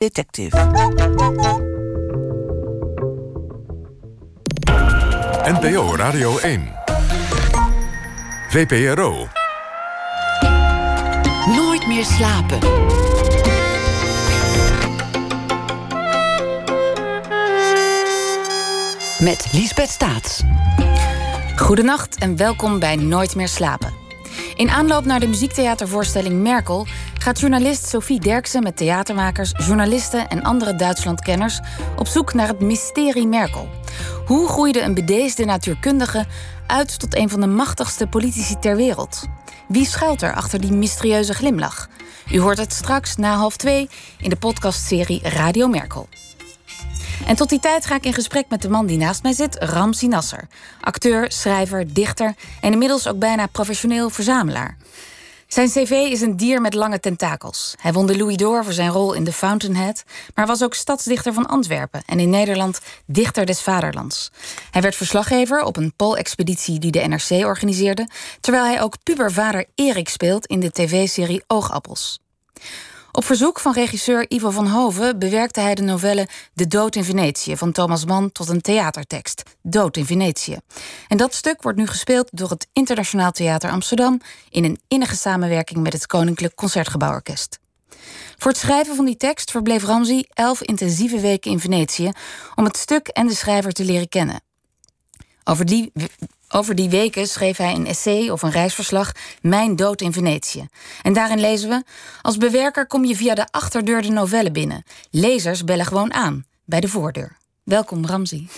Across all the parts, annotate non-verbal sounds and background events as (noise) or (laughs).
Detective. NPO Radio 1. VPRO. Nooit meer slapen. Met Liesbeth Staats. Goedenacht en welkom bij Nooit meer slapen. In aanloop naar de muziektheatervoorstelling Merkel gaat journalist Sophie Derksen met theatermakers, journalisten en andere Duitslandkenners op zoek naar het mysterie Merkel. Hoe groeide een bedeesde natuurkundige uit tot een van de machtigste politici ter wereld? Wie schuilt er achter die mysterieuze glimlach? U hoort het straks na half twee in de podcastserie Radio Merkel. En tot die tijd ga ik in gesprek met de man die naast mij zit, Ramzi Nasser. Acteur, schrijver, dichter en inmiddels ook bijna professioneel verzamelaar. Zijn cv is een dier met lange tentakels. Hij won de Louis d'Or voor zijn rol in The Fountainhead, maar was ook stadsdichter van Antwerpen en in Nederland dichter des vaderlands. Hij werd verslaggever op een Poolexpeditie die de NRC organiseerde, terwijl hij ook pubervader Erik speelt in de tv-serie Oogappels. Op verzoek van regisseur Ivo van Hoven bewerkte hij de novelle De Dood in Venetië van Thomas Mann tot een theatertekst, Dood in Venetië. En dat stuk wordt nu gespeeld door het Internationaal Theater Amsterdam in een innige samenwerking met het Koninklijk Concertgebouworkest. Voor het schrijven van die tekst verbleef Ramzi elf intensieve weken in Venetië om het stuk en de schrijver te leren kennen. Over die over die weken schreef hij een essay of een reisverslag Mijn dood in Venetië. En daarin lezen we: Als bewerker kom je via de achterdeur de novelle binnen. Lezers bellen gewoon aan bij de voordeur. Welkom, Ramzi.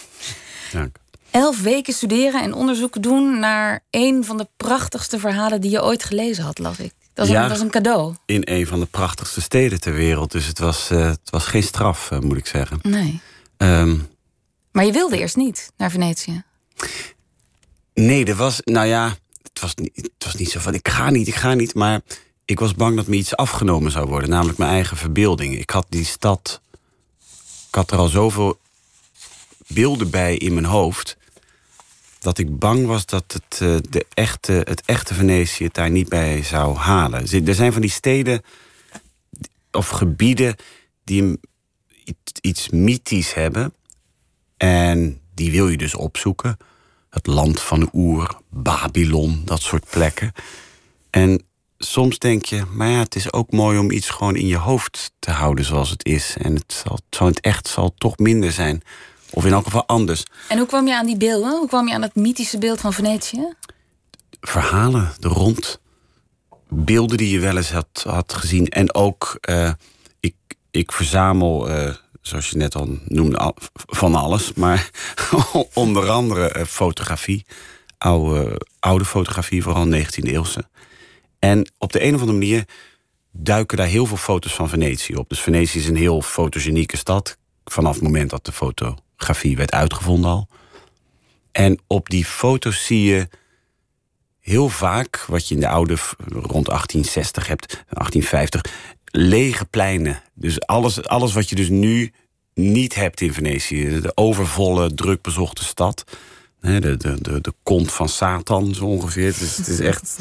Dank. Elf weken studeren en onderzoek doen naar een van de prachtigste verhalen die je ooit gelezen had, las ik. Dat was, Ja. een, dat was een cadeau. In een van de prachtigste steden ter wereld. Dus het was, eh, het was geen straf, eh, moet ik zeggen. Nee. Ehm, Maar je wilde eerst niet naar Venetië. Nee, er was, nou ja, het was, niet, het was niet zo van ik ga niet, ik ga niet. Maar ik was bang dat me iets afgenomen zou worden. Namelijk mijn eigen verbeelding. Ik had die stad, ik had er al zoveel beelden bij in mijn hoofd. Dat ik bang was dat het, eh, de echte, het echte Venetië het daar niet bij zou halen. Er zijn van die steden of gebieden die iets mythisch hebben. En die wil je dus opzoeken. Het land van Oer, Babylon, dat soort plekken. En soms denk je, maar ja, het is ook mooi om iets gewoon in je hoofd te houden zoals het is. En het zal, zal in het echt zal toch minder zijn. Of in elk geval anders. En hoe kwam je aan die beelden? Hoe kwam je aan het mythische beeld van Venetië? verhalen er rond. Beelden die je wel eens had, had gezien. En ook, eh, ik, ik verzamel, eh, zoals je net al noemde, van alles. Maar (laughs) onder andere eh, fotografie. Oude, oude fotografie, vooral 19e eeuwse. En op de een of andere manier duiken daar heel veel foto's van Venetië op. Dus Venetië is een heel fotogenieke stad. Vanaf het moment dat de fotografie werd uitgevonden al. En op die foto's zie je heel vaak, wat je in de oude rond 1860 hebt, 1850, lege pleinen. Dus alles, alles wat je dus nu niet hebt in Venetië. De overvolle, drukbezochte stad. De, de, de, de kont van Satan, zo ongeveer. Is, het is echt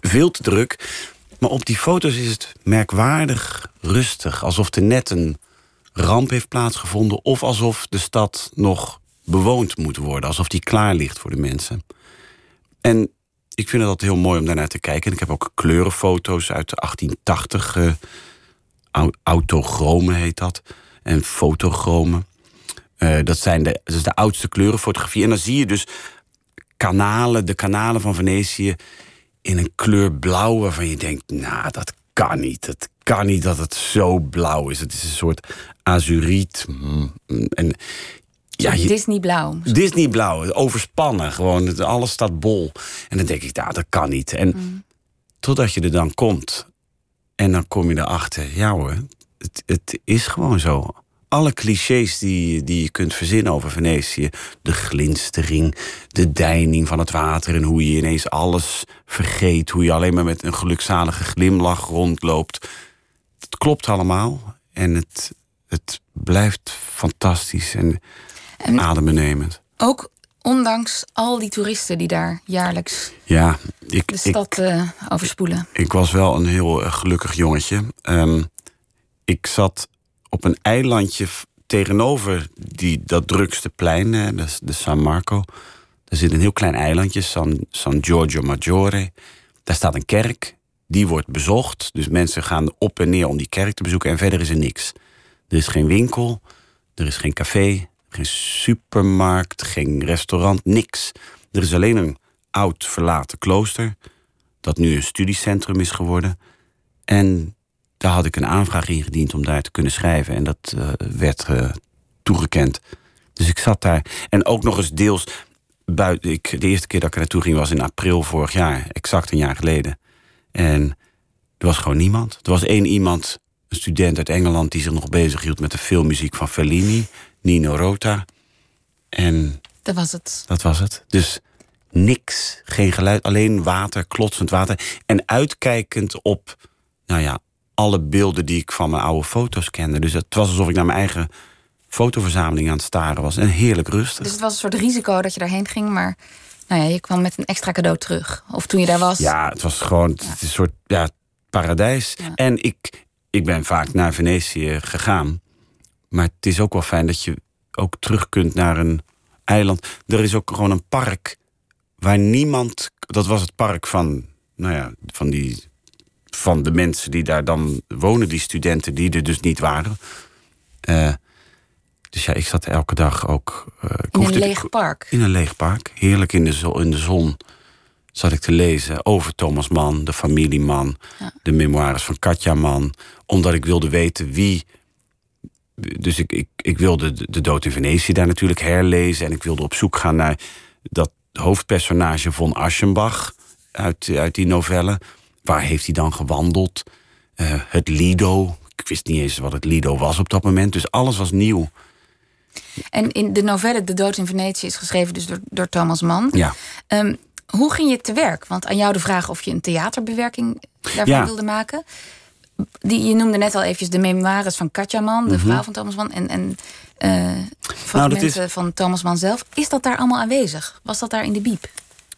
veel te druk. Maar op die foto's is het merkwaardig rustig. Alsof er net een ramp heeft plaatsgevonden. Of alsof de stad nog bewoond moet worden. Alsof die klaar ligt voor de mensen. En ik vind altijd heel mooi om daarnaar te kijken. En ik heb ook kleurenfoto's uit de 1880. eh au- autochromen heet dat. En fotochromen. Eh, dat, zijn de, dat is de oudste kleurenfotografie. En dan zie je dus kanalen, de kanalen van Venetië... in een kleur blauw waarvan je denkt... nou, dat kan niet. Het kan niet dat het zo blauw is. Het is een soort azuriet. mm, mm, En ja, je, Disney blauw. Disney blauw, overspannen. Gewoon, alles staat bol. En dan denk ik, nou, dat kan niet. En totdat je er dan komt. En dan kom je erachter, ja hoor, het, het is gewoon zo. Alle clichés die, die je kunt verzinnen over Venetië. De glinstering, de deining van het water... en hoe je ineens alles vergeet. Hoe je alleen maar met een gelukzalige glimlach rondloopt. Het klopt allemaal. En het, het blijft fantastisch en, En- adembenemend. Ook ondanks al die toeristen die daar jaarlijks Ja, ik, de ik, stad eh, overspoelen. ik was wel een heel eh, gelukkig jongetje. Ehm, ik zat op een eilandje tegenover die, dat drukste plein, eh, de, de San Marco. Er zit een heel klein eilandje, San, San Giorgio Maggiore. Daar staat een kerk, die wordt bezocht. Dus mensen gaan op en neer om die kerk te bezoeken. En verder is er niks. Er is geen winkel, er is geen café, geen supermarkt, geen restaurant, niks. Er is alleen een oud verlaten klooster, dat nu een studiecentrum is geworden. En daar had ik een aanvraag ingediend om daar te kunnen schrijven. En dat uh, werd uh, toegekend. Dus ik zat daar. En ook nog eens deels buiten. Ik, de eerste keer dat ik er naartoe ging was in april vorig jaar, exact een jaar geleden. En er was gewoon niemand. Er was één iemand, een student uit Engeland, die zich nog bezig hield met de filmmuziek van Fellini, Nino Rota. En. Dat was het. Dat was het. Dus niks, geen geluid, alleen water, klotsend water. En uitkijkend op, nou ja, alle beelden die ik van mijn oude foto's kende. Dus het was alsof ik naar mijn eigen fotoverzameling aan het staren was. En heerlijk rustig. Dus het was een soort risico dat je daarheen ging, maar nou ja, je kwam met een extra cadeau terug. Of toen je daar was. Ja, het was gewoon het een soort ja, paradijs. En ik, ik ben vaak naar Venetië gegaan. Maar het is ook wel fijn dat je ook terug kunt naar een eiland. Er is ook gewoon een park waar niemand. Dat was het park van, nou ja, van die van de mensen die daar dan wonen, die studenten die er dus niet waren. Uh, dus ja, ik zat elke dag ook. Uh, in een leeg park? In een leeg park. Heerlijk in de, zon, in de zon zat ik te lezen over Thomas Mann, de familieman, ja. de memoires van Katja Mann. Omdat ik wilde weten wie. Dus ik, ik, ik wilde de, de dood in Venetië daar natuurlijk herlezen. En ik wilde op zoek gaan naar dat hoofdpersonage von Aschenbach uit, uit die novelle. Waar heeft hij dan gewandeld? Uh, het Lido. Ik wist niet eens wat het Lido was op dat moment. Dus alles was nieuw. En in de novelle De Dood in Venetië is geschreven dus door, door Thomas Mann. Ja. Um, hoe ging je te werk? Want aan jou de vraag of je een theaterbewerking daarvan ja. wilde maken. Die, je noemde net al eventjes de memoires van Katja Mann, de mm -hmm. vrouw van Thomas Mann. En, en uh, fragmenten nou, is... van Thomas Mann zelf. Is dat daar allemaal aanwezig? Was dat daar in de biep?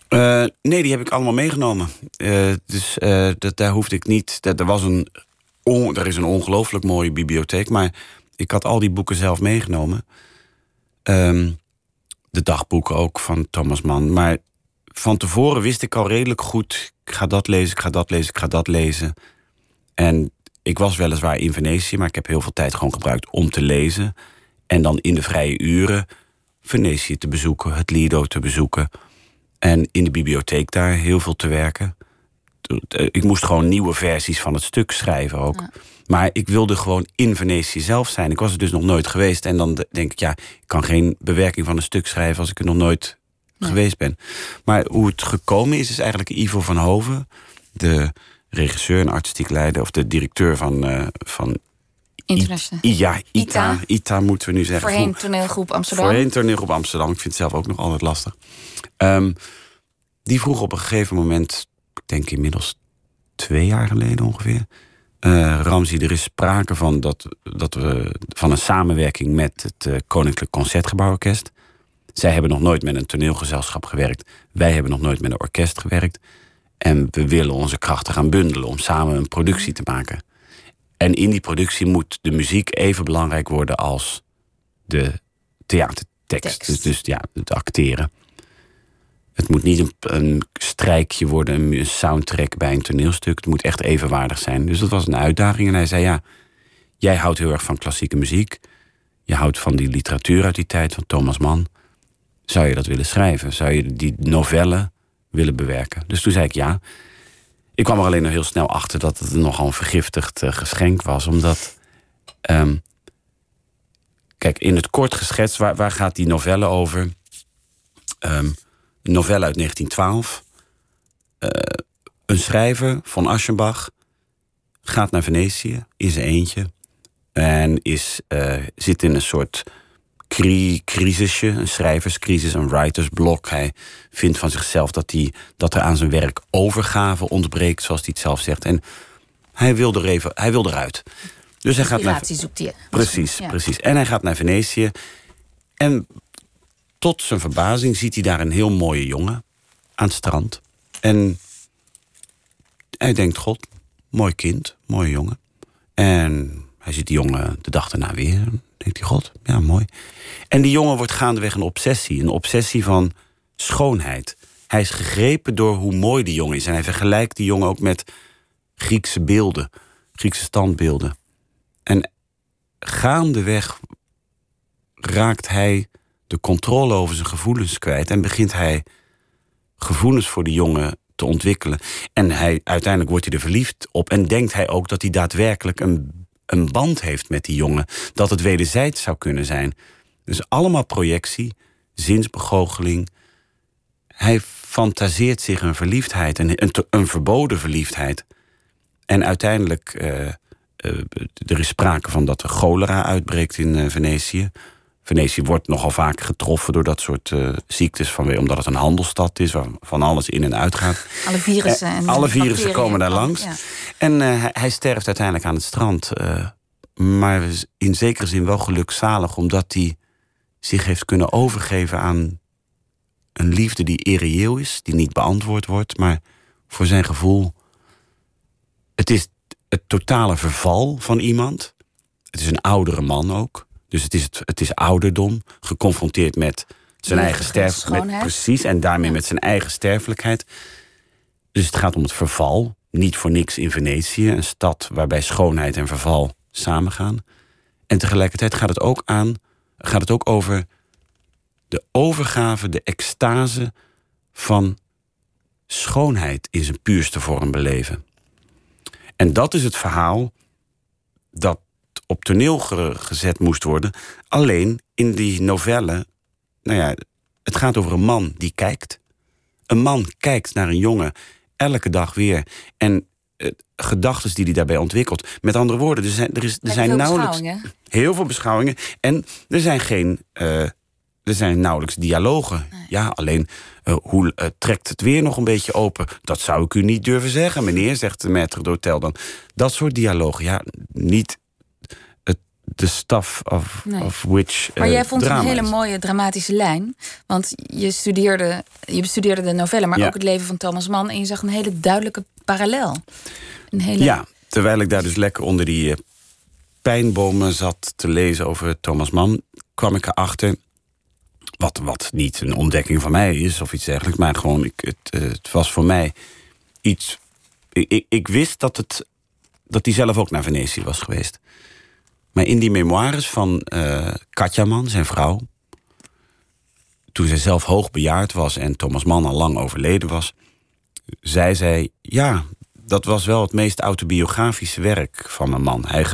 Uh, nee, die heb ik allemaal meegenomen. Uh, dus dat, daar hoefde ik niet. Dat, er, was een on, er is een ongelooflijk mooie bibliotheek, maar ik had al die boeken zelf meegenomen. Um, de dagboeken ook van Thomas Mann. Maar van tevoren wist ik al redelijk goed: ik ga dat lezen, ik ga dat lezen, ik ga dat lezen. En ik was weliswaar in Venetië, maar ik heb heel veel tijd gewoon gebruikt om te lezen. En dan in de vrije uren Venetië te bezoeken, het Lido te bezoeken. En in de bibliotheek daar heel veel te werken. Ik moest gewoon nieuwe versies van het stuk schrijven ook. Maar ik wilde gewoon in Venetië zelf zijn. Ik was er dus nog nooit geweest. En dan denk ik, ja, ik kan geen bewerking van een stuk schrijven als ik er nog nooit geweest ben. Maar hoe het gekomen is, is eigenlijk Ivo van Hoven, de regisseur en artistiek leider, of de directeur van, uh, van International. I, ja, ITA, ITA. ITA. moeten we nu zeggen. Voorheen toneelgroep Amsterdam. Voorheen toneelgroep Amsterdam. Ik vind het zelf ook nog altijd lastig. Um, die vroeg op een gegeven moment, ik denk inmiddels twee jaar geleden ongeveer. Uh, Ramzi, er is sprake van dat, dat we van een samenwerking met het uh, Koninklijk Concertgebouworkest. Zij hebben nog nooit met een toneelgezelschap gewerkt. Wij hebben nog nooit met een orkest gewerkt. En we willen onze krachten gaan bundelen om samen een productie te maken. En in die productie moet de muziek even belangrijk worden als de theatertekst. Dus, dus ja, het acteren. Het moet niet een, een strijkje worden, een soundtrack bij een toneelstuk. Het moet echt evenwaardig zijn. Dus dat was een uitdaging. En hij zei: Ja, jij houdt heel erg van klassieke muziek. Je houdt van die literatuur uit die tijd van Thomas Mann. Zou je dat willen schrijven? Zou je die novelle willen bewerken? Dus toen zei ik ja. Ik kwam er alleen nog heel snel achter dat het nogal een vergiftigd uh, geschenk was. Omdat. Um, kijk, in het kort geschetst, waar, waar gaat die novelle over? Um, een novelle uit 1912. Uh, een schrijver van Aschenbach gaat naar Venetië in zijn eentje. En is, uh, zit in een soort cri crisisje, een schrijverscrisis, een writersblok. Hij vindt van zichzelf dat, hij, dat er aan zijn werk overgave ontbreekt, zoals hij het zelf zegt. En hij wil, er even, hij wil eruit. Dus hij gaat naar. zoekt hij. Precies, ja. precies. En hij gaat naar Venetië. En tot zijn verbazing ziet hij daar een heel mooie jongen aan het strand. En hij denkt, god, mooi kind, mooie jongen. En Hij ziet die jongen de dag daarna weer. Denkt hij, god, ja, mooi. En die jongen wordt gaandeweg een obsessie. Een obsessie van schoonheid. Hij is gegrepen door hoe mooi die jongen is. En hij vergelijkt die jongen ook met Griekse beelden. Griekse standbeelden. En gaandeweg raakt hij de controle over zijn gevoelens kwijt. En begint hij gevoelens voor die jongen te ontwikkelen. En hij, uiteindelijk wordt hij er verliefd op. En denkt hij ook dat hij daadwerkelijk een, een band heeft met die jongen. Dat het wederzijds zou kunnen zijn. Dus allemaal projectie, zinsbegoocheling. Hij fantaseert zich een verliefdheid, een, een, verboden verliefdheid. En uiteindelijk, uh, er is sprake van dat er cholera uitbreekt in uh, Venetië. Venetië wordt nogal vaak getroffen door dat soort uh, ziektes, van, omdat het een handelsstad is, waar van alles in en uit gaat. Alle virussen. En alle virussen komen daar langs. Ja. En uh, hij, hij, sterft uiteindelijk aan het strand. Uh, maar in zekere zin wel gelukzalig, omdat hij zich heeft kunnen overgeven aan een liefde die irreëel is, die niet beantwoord wordt, maar voor zijn gevoel. Het is het totale verval van iemand. Het is een oudere man ook. Dus het is, het, het is ouderdom, geconfronteerd met zijn eigen sterfelijkheid. Precies, en daarmee met zijn eigen sterfelijkheid. Dus het gaat om het verval. Niet voor niks in Venetië, een stad waarbij schoonheid en verval samengaan. En tegelijkertijd gaat het ook, aan, gaat het ook over de overgave, de extase van schoonheid in zijn puurste vorm beleven. En dat is het verhaal dat op toneel ge gezet moest worden. Alleen in die novelle, nou ja, het gaat over een man die kijkt. Een man kijkt naar een jongen elke dag weer. En uh, gedachten die hij daarbij ontwikkelt. Met andere woorden, er zijn, er is, er zijn nauwelijks. Heel veel beschouwingen. En er zijn geen. Uh, er zijn nauwelijks dialogen. Nee. Ja, alleen uh, hoe uh, trekt het weer nog een beetje open? Dat zou ik u niet durven zeggen, meneer, zegt de maître d'hôtel dan. Dat soort dialogen, ja, niet de stuff of, nee. of which. Maar jij vond het een hele mooie dramatische lijn. Want je studeerde, je bestudeerde de novelle, maar ja. ook het leven van Thomas Mann. En je zag een hele duidelijke parallel. Een hele... Ja, terwijl ik daar dus lekker onder die uh, pijnbomen zat te lezen over Thomas Mann, kwam ik erachter. Wat, wat niet een ontdekking van mij is of iets dergelijks, maar gewoon, ik, het, uh, het was voor mij iets. Ik, ik, ik wist dat, het, dat hij zelf ook naar Venetië was geweest. Maar in die memoires van uh, Katja Man, zijn vrouw... toen zij zelf hoogbejaard was en Thomas Mann al lang overleden was... zei zij, ja, dat was wel het meest autobiografische werk van mijn man. Hij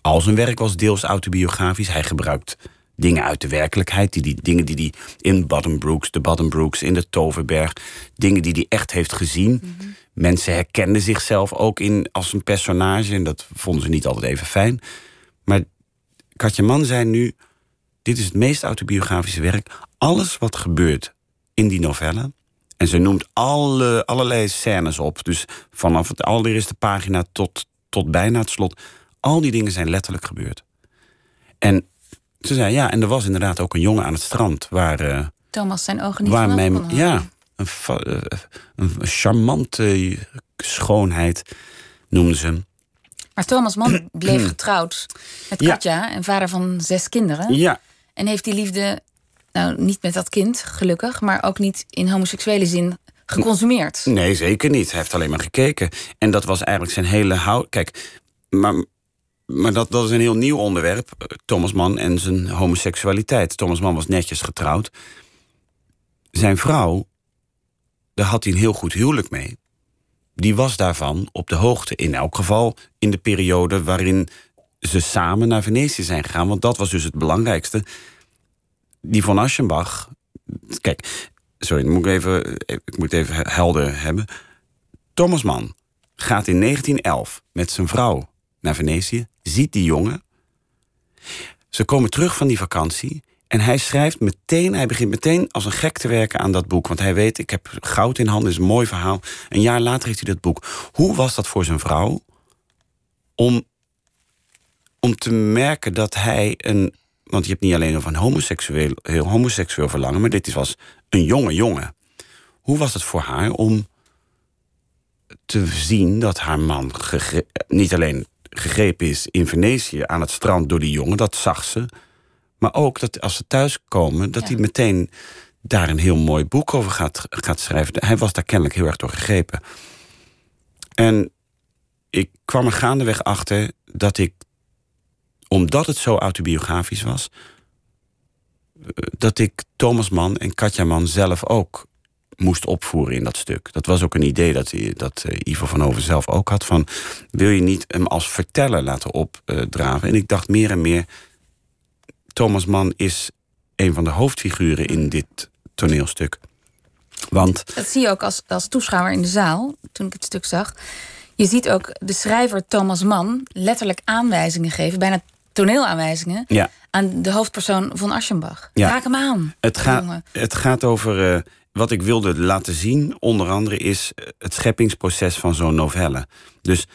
al zijn werk was deels autobiografisch. Hij gebruikt dingen uit de werkelijkheid. Die, die, dingen die hij in Brooks, de Brooks, in de Toverberg... dingen die hij echt heeft gezien... Mm -hmm. Mensen herkenden zichzelf ook in als een personage... en dat vonden ze niet altijd even fijn... Maar Katja Man zei nu: Dit is het meest autobiografische werk. Alles wat gebeurt in die novelle. En ze noemt alle, allerlei scènes op. Dus vanaf het allereerste pagina tot, tot bijna het slot. Al die dingen zijn letterlijk gebeurd. En ze zei: Ja, en er was inderdaad ook een jongen aan het strand waar. Uh, Thomas zijn ogen niet waar mijn, Ja, een, een charmante schoonheid noemde ze hem. Maar Thomas Mann (clears throat) bleef getrouwd met Katja ja. en vader van zes kinderen. Ja. En heeft die liefde, nou niet met dat kind, gelukkig, maar ook niet in homoseksuele zin geconsumeerd. Nee, zeker niet. Hij heeft alleen maar gekeken. En dat was eigenlijk zijn hele houd. Kijk, maar, maar dat, dat is een heel nieuw onderwerp. Thomas Mann en zijn homoseksualiteit. Thomas Mann was netjes getrouwd. Zijn vrouw, daar had hij een heel goed huwelijk mee die was daarvan op de hoogte. In elk geval in de periode waarin ze samen naar Venetië zijn gegaan. Want dat was dus het belangrijkste. Die van Aschenbach. Kijk, sorry, moet ik, even, ik moet even helder hebben. Thomas Mann gaat in 1911 met zijn vrouw naar Venetië, ziet die jongen. Ze komen terug van die vakantie en hij schrijft meteen, hij begint meteen als een gek te werken aan dat boek. Want hij weet, ik heb goud in handen, is een mooi verhaal. Een jaar later heeft hij dat boek. Hoe was dat voor zijn vrouw? Om, om te merken dat hij een. Want je hebt niet alleen over een homoseksueel, heel homoseksueel verlangen, maar dit was een jonge jongen. Hoe was het voor haar om te zien dat haar man niet alleen gegrepen is in Venetië aan het strand door die jongen, dat zag ze. Maar ook dat als ze thuiskomen, dat Ja. hij meteen daar een heel mooi boek over gaat, gaat schrijven. Hij was daar kennelijk heel erg door gegrepen. En ik kwam er gaandeweg achter dat ik, omdat het zo autobiografisch was, eh, dat ik Thomas Mann en Katja Mann zelf ook moest opvoeren in dat stuk. Dat was ook een idee dat, dat eh, Ivo van Hoven zelf ook had. Van, wil je niet hem als verteller laten opdraven? En ik dacht meer en meer... Thomas Mann is een van de hoofdfiguren in dit toneelstuk. Want Dat zie je ook als, als toeschouwer in de zaal, toen ik het stuk zag. Je ziet ook de schrijver Thomas Mann letterlijk aanwijzingen geven, bijna toneelaanwijzingen, ja, aan de hoofdpersoon van Aschenbach. Ja. Raak hem aan. het, gaat het gaat over... eh, wat ik wilde laten zien, onder andere, is eh, het scheppingsproces van zo'n novelle. Dus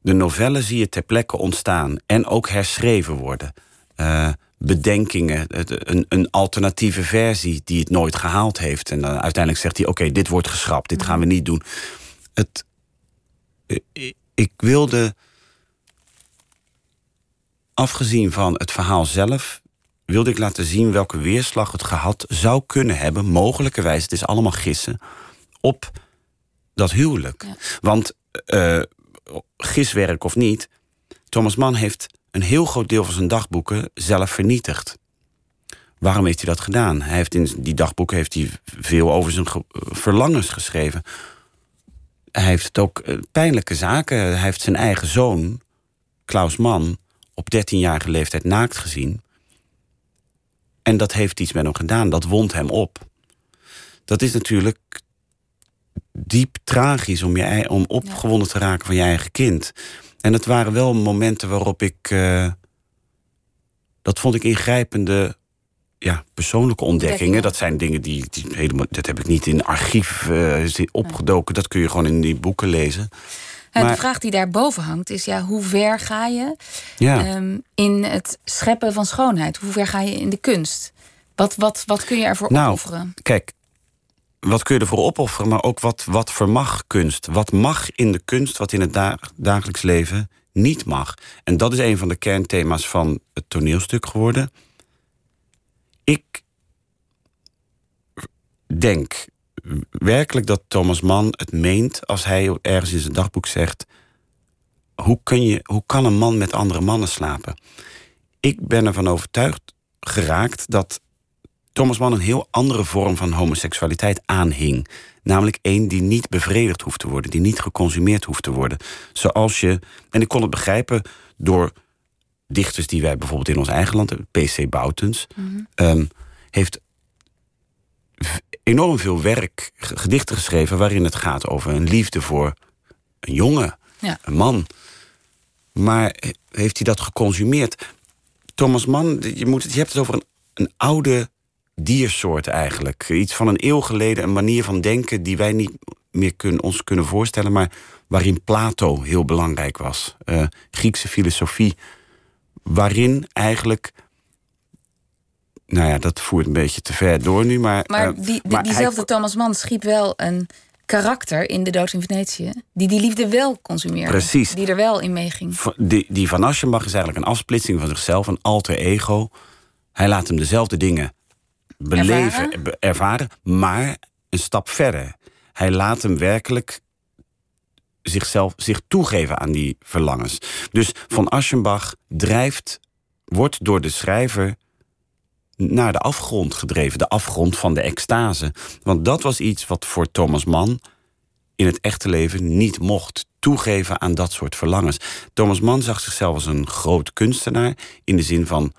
de novelle zie je ter plekke ontstaan en ook herschreven worden. Eh, bedenkingen, het- een, een alternatieve versie die het nooit gehaald heeft. En dan uiteindelijk zegt hij: Oké, dit wordt geschrapt, dit gaan we niet doen. Het, eh, ik wilde, afgezien van het verhaal zelf, wilde ik laten zien welke weerslag het gehad zou kunnen hebben, mogelijkerwijs, het is allemaal gissen, op dat huwelijk. Ja. Want eh, giswerk of niet, Thomas Mann heeft een heel groot deel van zijn dagboeken zelf vernietigd. Waarom heeft hij dat gedaan? Hij heeft in die dagboeken heeft hij veel over zijn ge- verlangens geschreven. Hij heeft het ook eh, pijnlijke zaken. Hij heeft zijn eigen zoon, Klaus Mann, op 13-jarige leeftijd naakt gezien. En dat heeft iets met hem gedaan. Dat wond hem op. Dat is natuurlijk diep tragisch om, je, om opgewonden te raken van je eigen kind. En het waren wel momenten waarop ik. eh, dat vond ik ingrijpende. Ja, persoonlijke ontdekkingen. Dat zijn dingen die, die helemaal. Dat heb ik niet in archief eh, opgedoken. Dat kun je gewoon in die boeken lezen. En maar- de vraag die daarboven hangt is: ja, hoe ver ga je Ja. ehm, in het scheppen van schoonheid? Hoe ver ga je in de kunst? Wat, wat, wat kun je ervoor Nou, opofferen? Kijk, wat kun je ervoor opofferen, maar ook wat, wat vermag kunst? Wat mag in de kunst, wat in het da- dagelijks leven niet mag? En dat is een van de kernthema's van het toneelstuk geworden. Ik denk werkelijk dat Thomas Mann het meent als hij ergens in zijn dagboek zegt: hoe, kun je, hoe kan een man met andere mannen slapen? Ik ben ervan overtuigd geraakt dat Thomas Mann een heel andere vorm van homoseksualiteit aanhing. Namelijk één die niet bevredigd hoeft te worden, die niet geconsumeerd hoeft te worden. Zoals je, en ik kon het begrijpen door dichters die wij bijvoorbeeld in ons eigen land hebben, P.C. Boutens, ehm, heeft enorm veel werk, gedichten geschreven waarin het gaat over een liefde voor een jongen, Ja. een man. Maar he- heeft hij dat geconsumeerd? Thomas Mann, je, moet, je hebt het over een, een oude diersoort eigenlijk. Iets van een eeuw geleden, een manier van denken die wij niet meer kunnen, ons kunnen voorstellen, maar waarin Plato heel belangrijk was. Eh, Griekse filosofie, waarin eigenlijk. Nou ja, dat voert een beetje te ver door nu, maar. Maar, eh, die, die- maar hij- diezelfde Thomas Mann schiep wel een karakter in De Dood in Venetië... die die liefde wel consumeerde. Precies. Die er wel in meeging. Die, die van Aschenbach is eigenlijk een afsplitsing van zichzelf, een alter ego. Hij laat hem dezelfde dingen beleven, Ervaren? maar een stap verder. Hij laat hem werkelijk zichzelf, zich toegeven aan die verlangens. Dus van Aschenbach drijft, wordt door de schrijver naar de afgrond gedreven. De afgrond van de extase. Want dat was iets wat voor Thomas Mann in het echte leven niet mocht toegeven aan dat soort verlangens. Thomas Mann zag zichzelf als een groot kunstenaar in de zin van.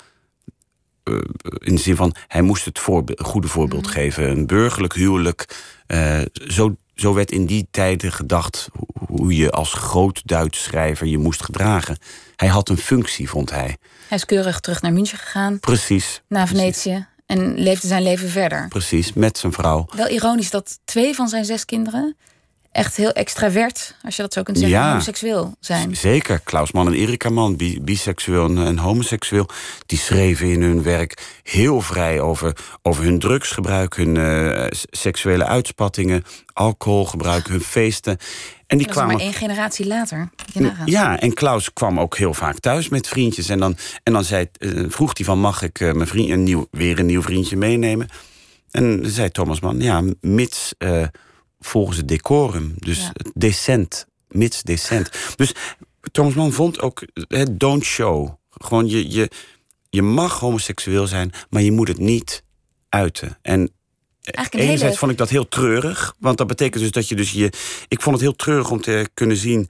Eh, in de zin van, hij moest het voorbe- goede voorbeeld geven. Een burgerlijk huwelijk. eh, zo, zo werd in die tijden gedacht ho- hoe je als groot Duits schrijver je moest gedragen. Hij had een functie, vond hij. Hij is keurig terug naar München gegaan, Precies. naar precies, Venetië... en leefde zijn leven verder. Precies, met zijn vrouw. Wel ironisch dat twee van zijn zes kinderen echt heel extravert, als je dat zo kunt zeggen, Ja. homoseksueel zijn. Zeker, Klaus Mann en Erika Mann, bi- biseksueel en, en homoseksueel... die schreven in hun werk heel vrij over, over hun drugsgebruik... hun eh, seksuele uitspattingen, alcoholgebruik, hun feesten. En die Dat is maar kwamen... één generatie later. Ja, en Klaus kwam ook heel vaak thuis met vriendjes. En dan, en dan zei, eh, vroeg hij van, mag ik eh, mijn vriend, een nieuw, weer een nieuw vriendje meenemen? En zei Thomas Mann, ja, mits volgens het decorum. Dus Ja. het decent, mits decent. Dus Thomas Mann vond ook, eh, don't show. Gewoon, je, je, je mag homoseksueel zijn, maar je moet het niet uiten. En Enerzijds hele... vond ik dat heel treurig. Want dat betekent dus dat je dus je. Ik vond het heel treurig om te kunnen zien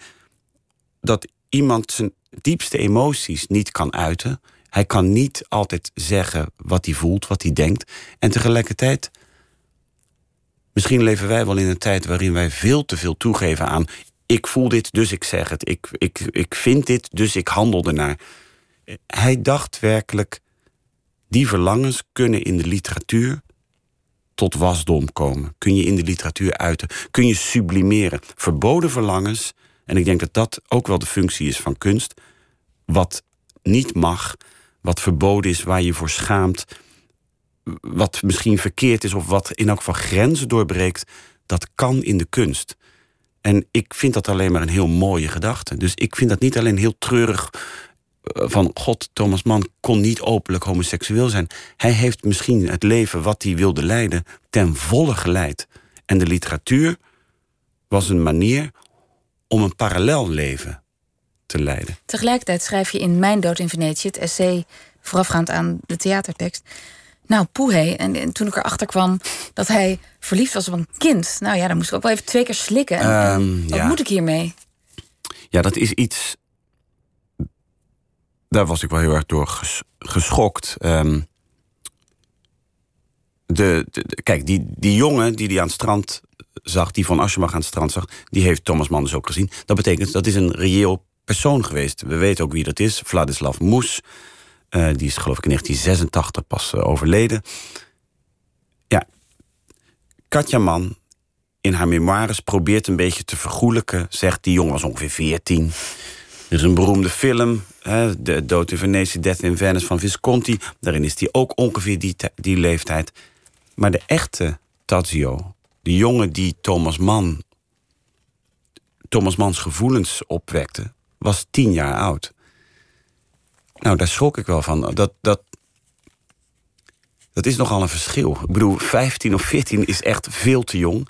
dat iemand zijn diepste emoties niet kan uiten. Hij kan niet altijd zeggen wat hij voelt, wat hij denkt. En tegelijkertijd. Misschien leven wij wel in een tijd waarin wij veel te veel toegeven aan. Ik voel dit, dus ik zeg het. Ik, ik, ik vind dit, dus ik handel ernaar. Hij dacht werkelijk. Die verlangens kunnen in de literatuur tot wasdom komen? Kun je in de literatuur uiten? Kun je sublimeren? Verboden verlangens, en ik denk dat dat ook wel de functie is van kunst, wat niet mag, wat verboden is, waar je voor schaamt, wat misschien verkeerd is of wat in elk geval grenzen doorbreekt, dat kan in de kunst. En ik vind dat alleen maar een heel mooie gedachte. Dus ik vind dat niet alleen heel treurig eh, van God, Thomas Mann kon niet openlijk homoseksueel zijn. Hij heeft misschien het leven wat hij wilde leiden ten volle geleid. En de literatuur was een manier om een parallel leven te leiden. Tegelijkertijd schrijf je in Mijn Dood in Venetië, het essay voorafgaand aan de theatertekst. Nou, poehé. En, en toen ik erachter kwam dat hij verliefd was op een kind. Nou ja, dan moest ik ook wel even twee keer slikken. En, Ehm, wat ja. moet ik hiermee? Ja, dat is iets. Daar was ik wel heel erg door ges- geschokt. Ehm, de, de- de- kijk, die, die jongen die die aan het strand zag, die van Aschenbach aan het strand zag, die heeft Thomas Mann dus ook gezien. Dat betekent dat is een reëel persoon geweest. We weten ook wie dat is. Vladislav Moes. Eh, die is geloof ik in 1986 pas eh, overleden. Ja, Katja Mann in haar memoires probeert een beetje te vergoelijken. Zegt die jongen was ongeveer 14. Er is een beroemde film, De Dood in Venetië, Death in Venice van Visconti. Daarin is hij ook ongeveer die, die leeftijd. Maar de echte Tadzio, de jongen die Thomas Mann, Thomas Manns gevoelens opwekte, was tien jaar oud. Nou, daar schrok ik wel van. Dat, dat, dat is nogal een verschil. Ik bedoel, 15 of 14 is echt veel te jong.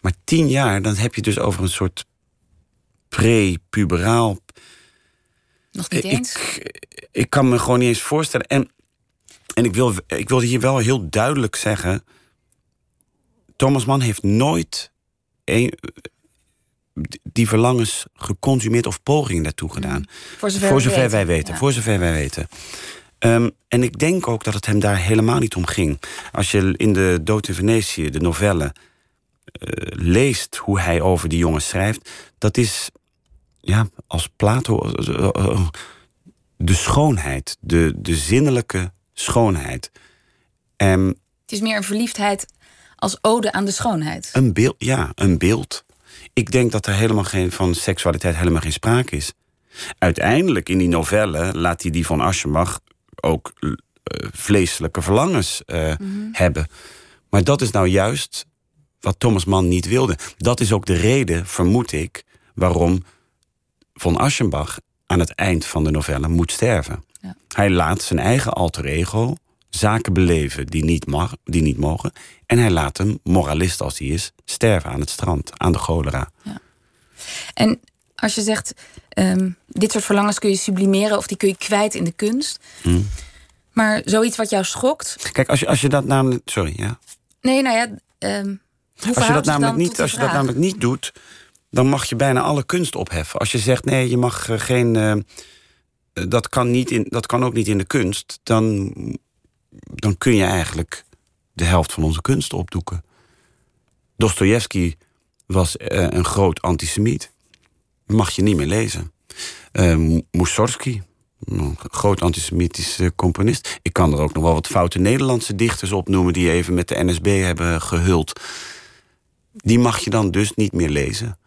Maar 10 jaar, dan heb je dus over een soort pre-puberaal. Nog niet eens? Ik, ik kan me gewoon niet eens voorstellen. En, en ik, wil, ik wil hier wel heel duidelijk zeggen. Thomas Mann heeft nooit een, die verlangens geconsumeerd of pogingen daartoe gedaan. Voor zover, Voor we zover wij weten. Ja. Voor zover wij weten. Ehm, en ik denk ook dat het hem daar helemaal niet om ging. Als je in de Dood in Venetië, de novelle, eh, leest hoe hij over die jongen schrijft, dat is ja, als Plato eh, eh, de schoonheid, de, de zinnelijke schoonheid. En Het is meer een verliefdheid als ode aan de schoonheid. een beeld, ja, een beeld. Ik denk dat er helemaal geen van seksualiteit helemaal geen sprake is. Uiteindelijk in die novelle laat hij die van Aschenbach ook eh, vleeselijke verlangens eh, hebben. Maar dat is nou juist wat Thomas Mann niet wilde. Dat is ook de reden, vermoed ik, waarom von Aschenbach aan het eind van de novelle moet sterven. Ja. Hij laat zijn eigen alter ego zaken beleven die niet, mag, die niet mogen. En hij laat hem, moralist als hij is, sterven aan het strand, aan de cholera. En als je zegt, ehm, dit soort verlangens kun je sublimeren of die kun je kwijt in de kunst. Hmm. Maar zoiets wat jou schokt. Kijk, als je, als je dat namelijk. Sorry, ja. Nee, nou ja. ehm, hoe Als je, dat namelijk niet, als je dat namelijk niet doet, dan mag je bijna alle kunst opheffen. Als je zegt nee, je mag eh, geen. eh, eh, dat, kan niet in, dat kan ook niet in de kunst, dan, dan kun je eigenlijk de helft van onze kunst opdoeken. Dostojevski was eh, een groot antisemiet. Mag je niet meer lezen. M- Mussorgsky, een groot antisemitische componist. Ik kan er ook nog wel wat foute Nederlandse dichters opnoemen... die even met de NSB hebben gehuld. die mag je dan dus niet meer lezen.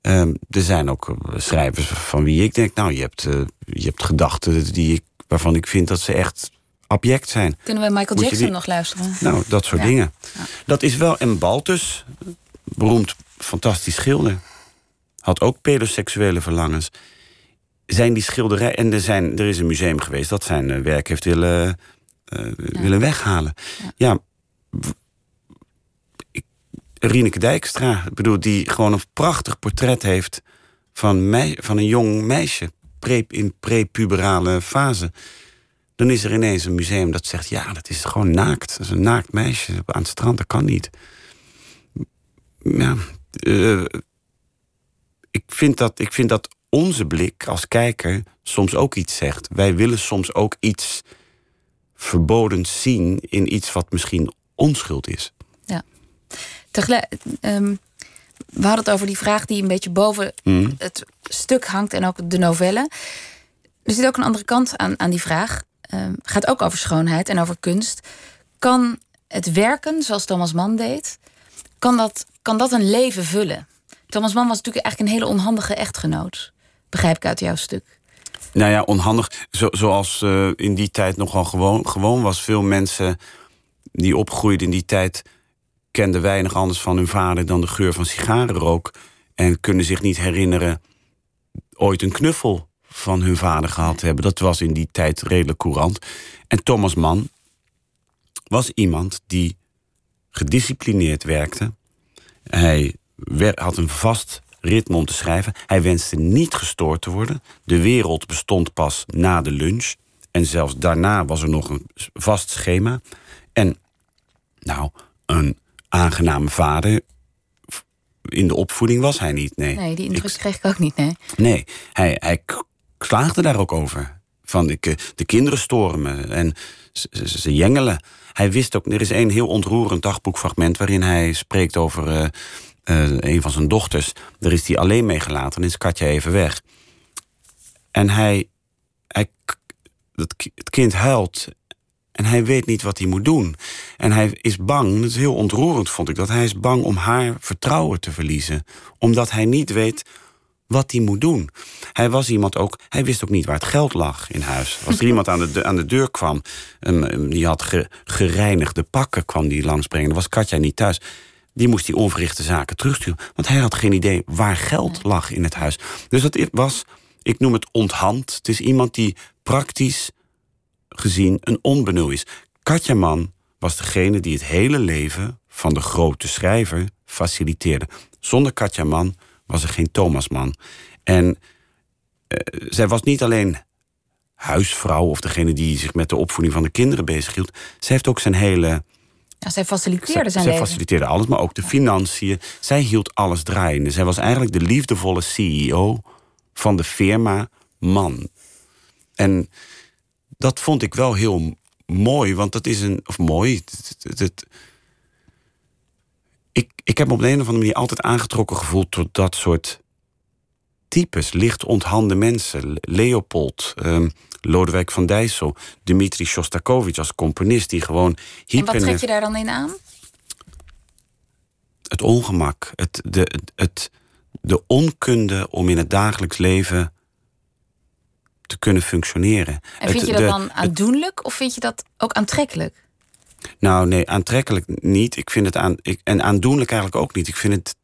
Ehm, er zijn ook eh, schrijvers van wie ik denk, nou, je hebt, uh, je hebt gedachten die ik, waarvan ik vind dat ze echt abject zijn. Kunnen we Michael Jackson nog luisteren? Nou, dat soort dingen. Dat is wel een Baltus, beroemd fantastisch schilder. Had ook pedoseksuele verlangens. Zijn die schilderijen... En er, zijn, er is een museum geweest dat zijn eh, werk heeft willen, uh, willen weghalen. Ja, ik, Rieneke Dijkstra, ik bedoel, die gewoon een prachtig portret heeft... van, van een jong meisje pre, in prepuberale fase dan is er ineens een museum dat zegt: ja, dat is gewoon naakt. Dat is een naakt meisje aan het strand, dat kan niet. Ja, uh, ik, vind dat, ik vind dat onze blik als kijker soms ook iets zegt. Wij willen soms ook iets verboden zien in iets wat misschien onschuld is. Ja. Tegelijk, um, we hadden het over die vraag die een beetje boven mhm. het stuk hangt en ook de novelle. Er zit ook een andere kant aan, aan die vraag. Um, gaat ook over schoonheid en over kunst. Kan het werken zoals Thomas Mann deed, kan dat, kan dat een leven vullen? Thomas Mann was natuurlijk eigenlijk een hele onhandige echtgenoot. Begrijp ik uit jouw stuk. Nou ja, onhandig. Zo, zoals uh, in die tijd nogal gewoon, gewoon was. Veel mensen die opgroeiden in die tijd kenden weinig anders van hun vader dan de geur van sigarenrook. En kunnen zich niet herinneren ooit een knuffel van hun vader gehad hebben. Dat was in die tijd redelijk courant. En Thomas Mann was iemand die gedisciplineerd werkte. Hij had een vast ritme om te schrijven. Hij wenste niet gestoord te worden. De wereld bestond pas na de lunch. En zelfs daarna was er nog een vast schema. En nou, een aangename vader. In de opvoeding was hij niet, nee. Nee, die indruk kreeg ik ook niet, nee. Nee, hij, hij klaagde daar ook over. Van de, de kinderen stormen en ze, ze, jengelen. Hij wist ook, er is een heel ontroerend dagboekfragment waarin hij spreekt over uh, uh, een van zijn dochters. Daar is hij alleen mee gelaten en is Katja even weg. En hij, hij het, het kind huilt en hij weet niet wat hij moet doen. En hij is bang, dat is heel ontroerend vond ik, dat hij is bang om haar vertrouwen te verliezen. Omdat hij niet weet wat hij moet doen. Hij was iemand ook, hij wist ook niet waar het geld lag in huis. Als er (laughs) iemand aan de, aan de deur kwam, um, die had gereinigde pakken, kwam die langsbrengen. Dan was Katja niet thuis. Die moest die onverrichte zaken terugsturen. Want hij had geen idee waar geld lag in het huis. Dus dat was, ik noem het onthand. Het is iemand die praktisch gezien een onbenul is. Katja Man was degene die het hele leven van de grote schrijver faciliteerde. Zonder Katja Man was er geen Thomasman. En uh, zij was niet alleen huisvrouw of degene die zich met de opvoeding van de kinderen bezighield. Zij heeft ook zijn hele. Ja, zij faciliteerde zijn zij leven. faciliteerde alles, maar ook de financiën. Zij hield alles draaiende. Zij was eigenlijk de liefdevolle CEO van de firma Man. En dat vond ik wel heel mooi, want dat is een. Of mooi. Het, het, ik, ik heb me op de een of andere manier altijd aangetrokken gevoeld tot dat soort types. Licht onthande mensen. Leopold, um, Lodewijk van Dijssel, Dmitri Shostakovich als componist die gewoon hyper. En wat trek je daar dan in aan? Het ongemak, het, de, het, de onkunde om in het dagelijks leven te kunnen functioneren. En vind je dat dan aandoenlijk of vind je dat ook aantrekkelijk? Nou, nee, aantrekkelijk niet. Ik vind het aan. Ik, en aandoenlijk eigenlijk ook niet. Ik vind het.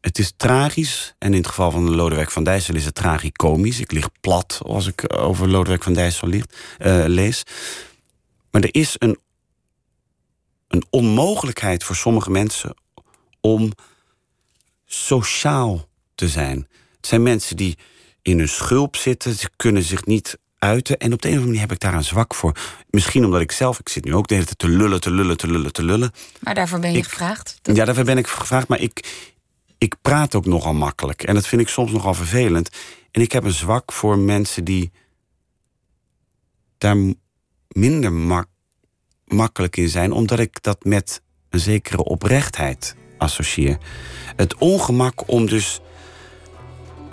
Het is tragisch. En in het geval van Lodewijk van Dijssel is het tragicomisch. Ik lig plat als ik over Lodewijk van Dijssel uh, lees. Maar er is een, een onmogelijkheid voor sommige mensen om sociaal te zijn. Het zijn mensen die in hun schulp zitten. Ze kunnen zich niet uiten. En op de een of andere manier heb ik daar een zwak voor. Misschien omdat ik zelf, ik zit nu ook de hele tijd te lullen, te lullen, te lullen, te lullen. Maar daarvoor ben je gevraagd? Ja, daarvoor ben ik gevraagd. Maar ik, ik praat ook nogal makkelijk. En dat vind ik soms nogal vervelend. En ik heb een zwak voor mensen die daar minder mak makkelijk in zijn, omdat ik dat met een zekere oprechtheid associeer. Het ongemak om dus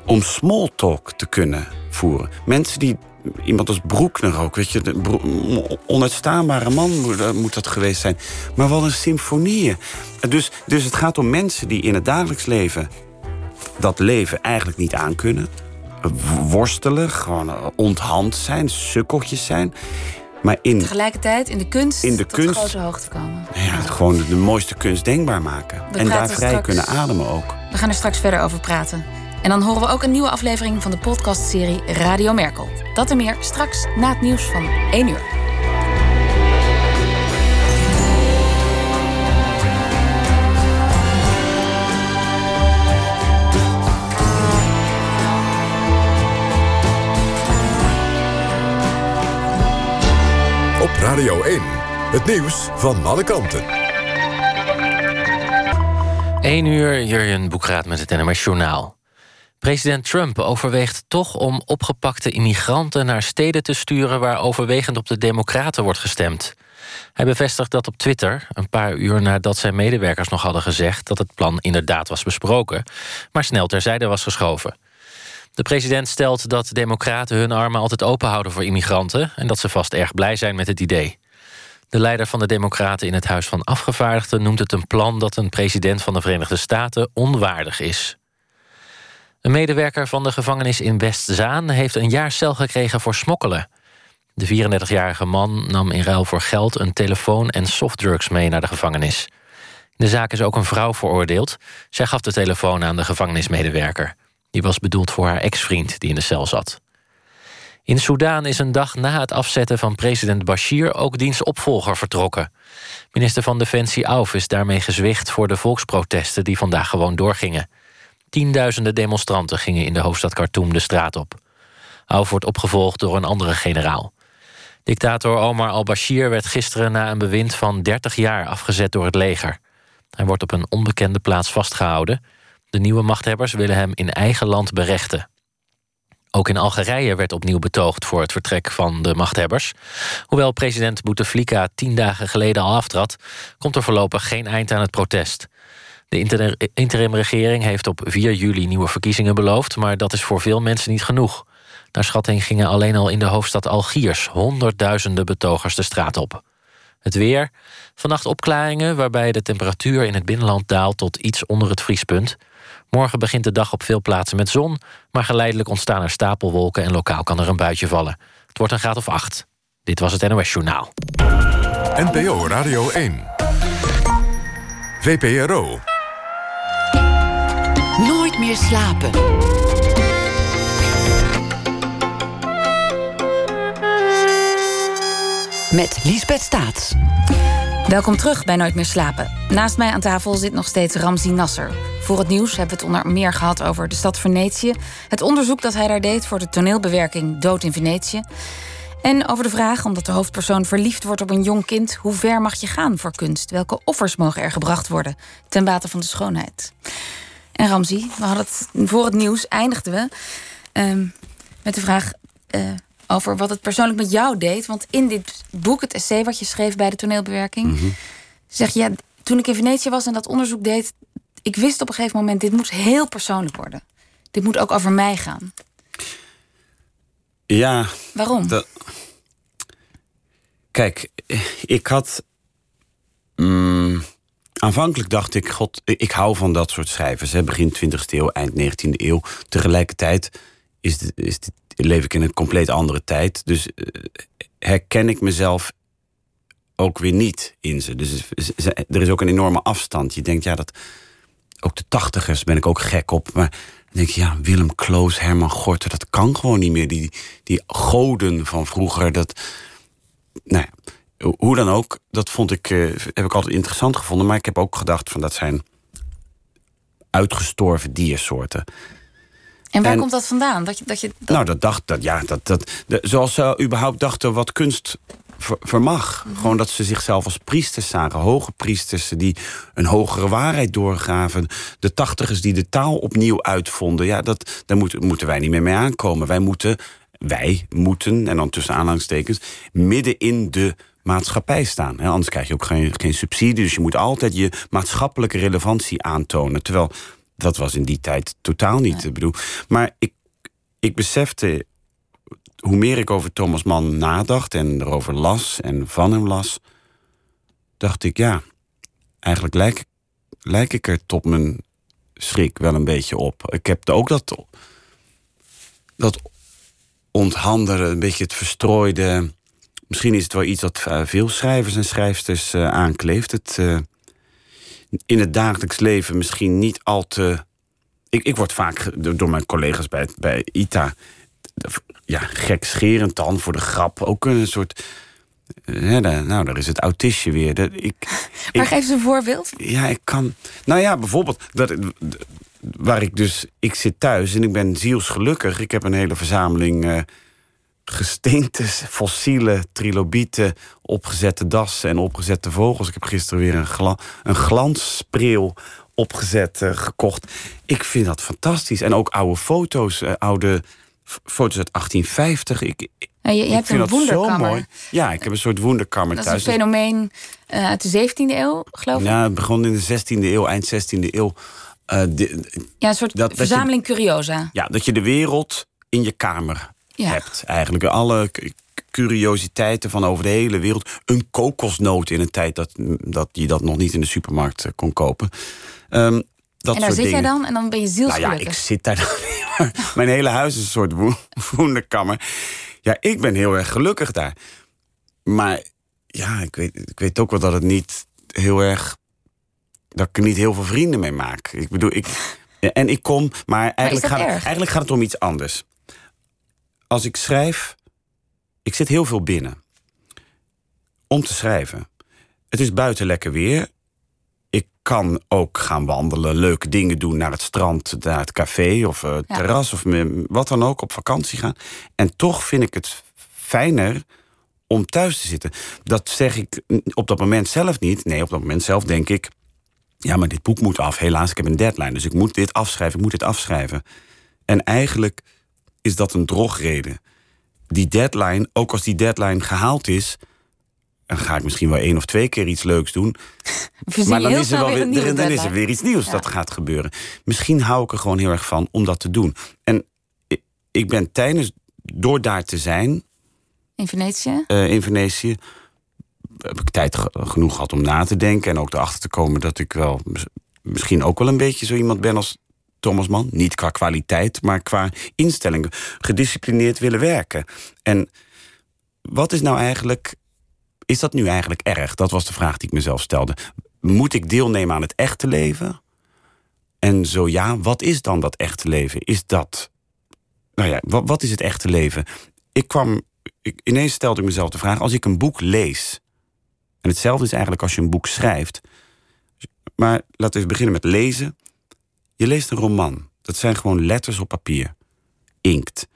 om small talk te kunnen voeren. Mensen die iemand als Broekner ook, weet je. De onuitstaanbare man moet dat geweest zijn. Maar wat een symfonieën. Dus, dus het gaat om mensen die in het dagelijks leven... dat leven eigenlijk niet aankunnen. Worstelen, gewoon onthand zijn, sukkeltjes zijn... Maar in, Tegelijkertijd in de kunst in de tot kunst, grote hoogte komen. Ja, gewoon de mooiste kunst denkbaar maken. en daar vrij kunnen ademen ook. We gaan er straks verder over praten. En dan horen we ook een nieuwe aflevering van de podcastserie Radio Merkel. Dat en meer straks na het nieuws van 1 uur. Op Radio 1, het nieuws van alle kanten. 1 uur, Jurjen Boekraat met het NMS Journaal. President Trump overweegt toch om opgepakte immigranten naar steden te sturen waar overwegend op de Democraten wordt gestemd. Hij bevestigt dat op Twitter, een paar uur nadat zijn medewerkers nog hadden gezegd dat het plan inderdaad was besproken, maar snel terzijde was geschoven. De president stelt dat Democraten hun armen altijd open houden voor immigranten en dat ze vast erg blij zijn met het idee. De leider van de Democraten in het Huis van Afgevaardigden noemt het een plan dat een president van de Verenigde Staten onwaardig is. Een medewerker van de gevangenis in Westzaan heeft een jaar cel gekregen voor smokkelen. De 34-jarige man nam in ruil voor geld een telefoon en softdrugs mee naar de gevangenis. In de zaak is ook een vrouw veroordeeld. Zij gaf de telefoon aan de gevangenismedewerker. Die was bedoeld voor haar ex-vriend die in de cel zat. In Soedan is een dag na het afzetten van president Bashir ook diens opvolger vertrokken. Minister van Defensie Auf is daarmee gezwicht voor de volksprotesten die vandaag gewoon doorgingen. Tienduizenden demonstranten gingen in de hoofdstad Khartoum de straat op. Auf wordt opgevolgd door een andere generaal. Dictator Omar al-Bashir werd gisteren na een bewind van 30 jaar afgezet door het leger. Hij wordt op een onbekende plaats vastgehouden. De nieuwe machthebbers willen hem in eigen land berechten. Ook in Algerije werd opnieuw betoogd voor het vertrek van de machthebbers. Hoewel president Bouteflika tien dagen geleden al aftrad... komt er voorlopig geen eind aan het protest. De interimregering heeft op 4 juli nieuwe verkiezingen beloofd... maar dat is voor veel mensen niet genoeg. Naar schatting gingen alleen al in de hoofdstad Algiers... honderdduizenden betogers de straat op. Het weer. Vannacht opklaringen waarbij de temperatuur in het binnenland daalt... tot iets onder het vriespunt... Morgen begint de dag op veel plaatsen met zon, maar geleidelijk ontstaan er stapelwolken en lokaal kan er een buitje vallen. Het wordt een graad of 8. Dit was het NOS Journaal. NPO Radio 1. VPRO. Meer slapen. Met Liesbeth Staats. Welkom terug bij Nooit meer slapen. Naast mij aan tafel zit nog steeds Ramzi Nasser. Voor het nieuws hebben we het onder meer gehad over de stad Venetië. Het onderzoek dat hij daar deed voor de toneelbewerking Dood in Venetië. En over de vraag, omdat de hoofdpersoon verliefd wordt op een jong kind, hoe ver mag je gaan voor kunst? Welke offers mogen er gebracht worden ten bate van de schoonheid? En Ramzi, we hadden het voor het nieuws eindigden we ehm, met de vraag uh, over wat het persoonlijk met jou deed. Want in dit boek, het essay wat je schreef bij de toneelbewerking, mhm. zeg je, ja, toen ik in Venetië was en dat onderzoek deed, ik wist op een gegeven moment, dit moet heel persoonlijk worden. Dit moet ook over mij gaan. Ja. Waarom? Kijk, ik had. Mm, aanvankelijk dacht ik, god, ik hou van dat soort schrijvers. Hè, begin 20e eeuw, eind 19e eeuw. Tegelijkertijd is, is leef ik in een compleet andere tijd. Dus uh, herken ik mezelf ook weer niet in ze. Dus er is ook een enorme afstand. Je denkt, ja, dat ook de tachtigers ben ik ook gek op. Maar dan denk je, ja, Willem Kloos, Herman Gorter, dat kan gewoon niet meer. Die, die goden van vroeger, dat... Nou ja, hoe dan ook, dat vond ik, uh, heb ik altijd interessant gevonden. Maar ik heb ook gedacht van dat zijn uitgestorven diersoorten. En waar komt dat vandaan? Dat je, dat je, Nou, dat dacht dat, ja, dat, dat, de, zoals ze überhaupt dachten wat kunst vermag. Mhm. Gewoon dat ze zichzelf als priesters zagen. Hoge priesters die een hogere waarheid doorgaven. De tachtigers die de taal opnieuw uitvonden. Ja, dat, daar moeten, moeten wij niet meer mee aankomen. Wij moeten, wij moeten, en dan tussen aanhalingstekens... midden in de maatschappij staan. Anders krijg je ook geen, geen subsidie. Dus je moet altijd je maatschappelijke relevantie aantonen. Terwijl dat was in die tijd totaal niet. Ik bedoel, maar ik, ik besefte hoe meer ik over Thomas Mann nadacht en erover las en van hem las, dacht ik, ja, eigenlijk lijk, lijk ik er tot mijn schrik wel een beetje op. Ik heb ook dat, dat onthandelen, een beetje het verstrooide. Misschien is het wel iets dat eh, veel schrijvers en schrijfsters uh, aankleeft. Het uh, in het dagelijks leven misschien niet al te. Ik, ik word vaak door mijn collega's bij, bij ITA. Ja, gekscherend dan voor de grap. Ook een soort. Ja, nou, daar is het autistje weer. Dat, ik, (laughs) maar geef eens een voorbeeld. Ja, ik kan. Nou ja, bijvoorbeeld. Dat, waar ik dus. Ik zit thuis en ik ben zielsgelukkig. Ik heb een hele verzameling. Uh, gesteentes, fossiele trilobieten, opgezette dassen en opgezette vogels. Ik heb gisteren weer een, gla een opgezet, uh, gekocht. Ik vind dat fantastisch. En ook oude foto's, uh, oude foto's uit 1850. Ik, je, je ik hebt vind een dat zo mooi. Ja, ik heb een soort wonderkammer Dat is thuis. een fenomeen uh, uit de 17e eeuw, geloof ik. Ja, het begon in de 16e eeuw, eind 16e eeuw. De, ja, een soort dat- dat je- verzameling curiosa. ja, dat je de wereld in je kamer Ja. hebt. Eigenlijk alle curiositeiten van over de hele wereld. Een kokosnoot in een tijd dat, dat je dat nog niet in de supermarkt eh, kon kopen. Ehm, dat en daar zit dingen. jij dan en dan ben je Nou zielsgelukkig. ja, ik zit daar (laughs) dan maar Mijn hele huis is een soort wo- wonderkammer. Ja, ik ben heel erg gelukkig daar. Maar ja, ik weet, ik weet ook wel dat het niet heel erg... dat ik er niet heel veel vrienden mee maak. Ik bedoel, ik... (laughs) En ik kom, maar eigenlijk, gaat, eigenlijk gaat het om iets anders. Als ik schrijf, ik zit heel veel binnen. Om te schrijven. Het is buiten lekker weer. Ik kan ook gaan wandelen, leuke dingen doen naar het strand, naar het café of het Ja. terras of wat dan ook, op vakantie gaan. En toch vind ik het fijner om thuis te zitten. Dat zeg ik op dat moment zelf niet. Nee, op dat moment zelf denk ik. Ja, maar dit boek moet af. Helaas, ik heb een deadline. Dus ik moet dit afschrijven, ik moet dit afschrijven. En eigenlijk is dat een drogreden. Die deadline, ook als die deadline gehaald is. dan ga ik misschien wel één of twee keer iets leuks doen. (laughs) Maar dan is, er wel weer dan is er weer iets nieuws Ja. dat gaat gebeuren. Misschien hou ik er gewoon heel erg van om dat te doen. En ik- ben tijdens, door daar te zijn In Venetië? eh, in Venetië. heb ik tijd ge- genoeg gehad om na te denken. En ook erachter te komen dat ik wel mis- misschien ook wel een beetje zo iemand ben als Thomas Mann. Niet qua kwaliteit, maar qua instelling. Gedisciplineerd willen werken. En wat is nou eigenlijk. Is dat nu eigenlijk erg? Dat was de vraag die ik mezelf stelde. Moet ik deelnemen aan het echte leven? En zo ja, wat is dan dat echte leven? Is dat. Nou ja, wat, is het echte leven? Ik kwam. Ik, ineens stelde ik mezelf de vraag: als ik een boek lees. En hetzelfde is eigenlijk als je een boek schrijft. Maar laten we even beginnen met lezen. Je leest een roman. Dat zijn gewoon letters op papier. Inkt.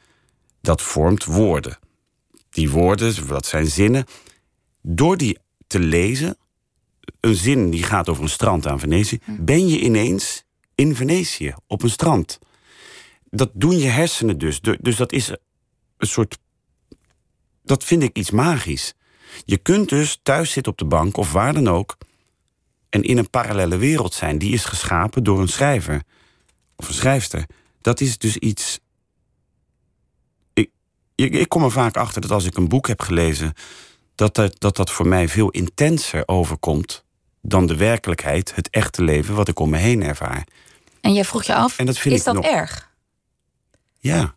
Dat vormt woorden. Die woorden, dat zijn zinnen. Door die te lezen, een zin die gaat over een strand aan Venetië, ben je ineens in Venetië, op een strand. Dat doen je hersenen dus. Du- Dus dat is een soort. Dat vind ik iets magisch. Je kunt dus thuis zitten op de bank of waar dan ook. en in een parallele wereld zijn. Die is geschapen door een schrijver of een schrijfster. Dat is dus iets. Ik, ik, ik kom er vaak achter dat als ik een boek heb gelezen. Dat dat, dat dat voor mij veel intenser overkomt. dan de werkelijkheid, het echte leven wat ik om me heen ervaar. En jij vroeg je af, is dat nog- erg? Ja.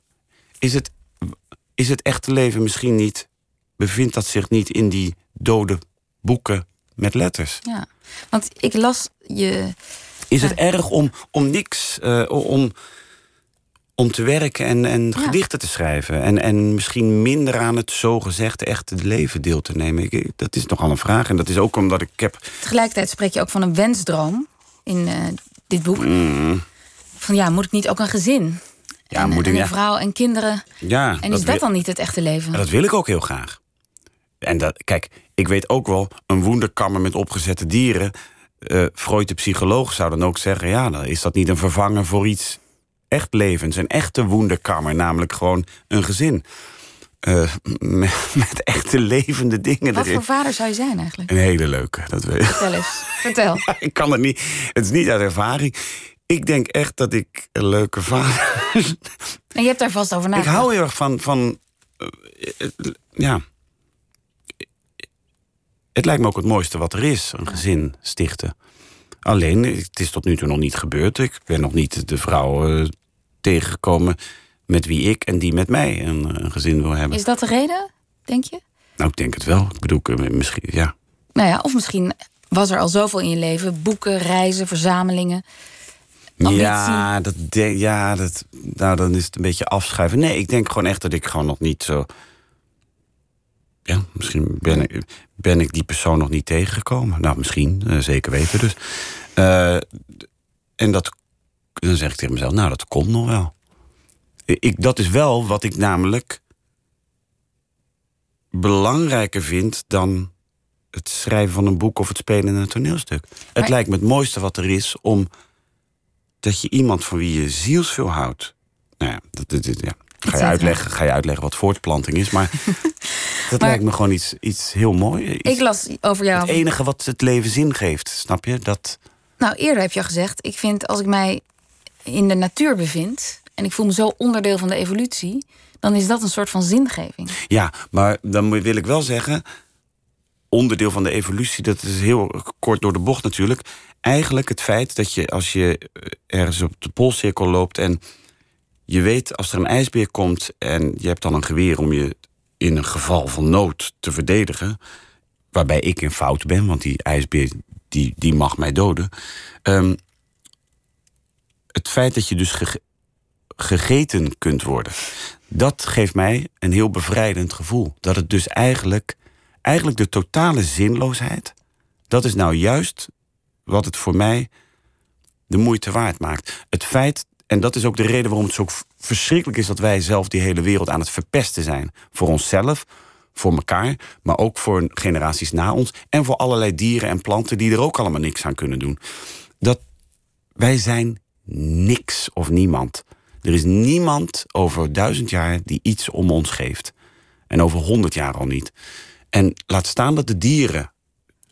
Is het, is het echte leven misschien niet. bevindt dat zich niet in die dode boeken met letters? Ja. Want ik las je... Is het erg om, om niks, eh, om, om te werken en, en gedichten te schrijven? En, en misschien minder aan het zogezegde echte leven deel te nemen? Ik- dat is nogal een vraag. En dat is ook omdat ik heb. Tegelijkertijd spreek je ook van een wensdroom in eh, dit boek. Van ja, moet ik niet ook een gezin? Mm. Ja, en, moet en ik. een vrouw en kinderen. ja, En is dat dan niet het echte leven? dat wil ik ook heel graag. En dat, kijk, ik weet ook wel, een woenderkammer met opgezette dieren. Eh Freud, de psycholoog, zou dan ook zeggen: ja, dan is dat niet een vervanger voor iets echt levens. Een echte woenderkammer, namelijk gewoon een gezin. Eh, met, met echte levende dingen Wat erin. voor vader zou je zijn eigenlijk? Een hele leuke, dat weet ik. Vertel eens. Vertel. (laughs) Ik kan het niet. Het is niet uit ervaring. Ik denk echt dat ik een leuke vader. En je hebt daar vast over ik nagedacht. hou heel erg van, van eh, ja. Het lijkt me ook het mooiste wat er is, een gezin stichten. Alleen, het is tot nu toe nog niet gebeurd. Ik ben nog niet de vrouw eh, tegengekomen met wie ik en die met mij een, een gezin wil hebben. Is dat de reden, denk je? Nou, ik denk het wel. Ik bedoel, eh, misschien, ja. Nou ja, of misschien was er al zoveel in je leven: boeken, reizen, verzamelingen. Ambitie. Ja, dat, de- ja dat, nou, dan is het een beetje afschuiven. Nee, ik denk gewoon echt dat ik gewoon nog niet zo. Ja, misschien ben ik, ben ik die persoon nog niet tegengekomen. Nou, misschien, eh, zeker weten dus. Eh, en dat, dan zeg ik tegen mezelf, nou, dat komt nog wel. Ik, dat is wel wat ik namelijk belangrijker vind dan het schrijven van een boek of het spelen in een toneelstuk. Het Maar- lijkt me het mooiste wat er is om dat je iemand van wie je zielsveel houdt. Nou ja, dat, dat, dat- ja. Ga, je uitleggen, ga je uitleggen wat voortplanting is, maar (laughs) dat Maar- lijkt me gewoon iets, iets heel moois. Iets- Ik las over jou. het enige wat het leven zin geeft, snap je? Dat, Nou, eerder heb je al gezegd, ik vind als ik mij in de natuur bevind en ik voel me zo onderdeel van de evolutie, dan is dat een soort van zingeving. ja, maar dan wil ik wel zeggen, onderdeel van de evolutie, dat is heel kort door de bocht natuurlijk. Eigenlijk het feit dat je als je eh, ergens op de poolcirkel loopt en je weet als er een ijsbeer komt en je hebt dan een geweer om je in een geval van nood te verdedigen, waarbij ik in fout ben, want die ijsbeer die, die mag mij doden. Ehm, het feit dat je dus gege- gegeten kunt worden, dat geeft mij een heel bevrijdend gevoel. Dat het dus eigenlijk, eigenlijk de totale zinloosheid, dat is nou juist wat het voor mij de moeite waard maakt. Het feit, en dat is ook de reden waarom het zo verschrikkelijk is dat wij zelf die hele wereld aan het verpesten zijn. Voor onszelf, voor elkaar, maar ook voor generaties na ons. En voor allerlei dieren en planten die er ook allemaal niks aan kunnen doen. Dat wij zijn niks of niemand. Er is niemand over duizend jaar die iets om ons geeft. En over honderd jaar al niet. En laat staan dat de dieren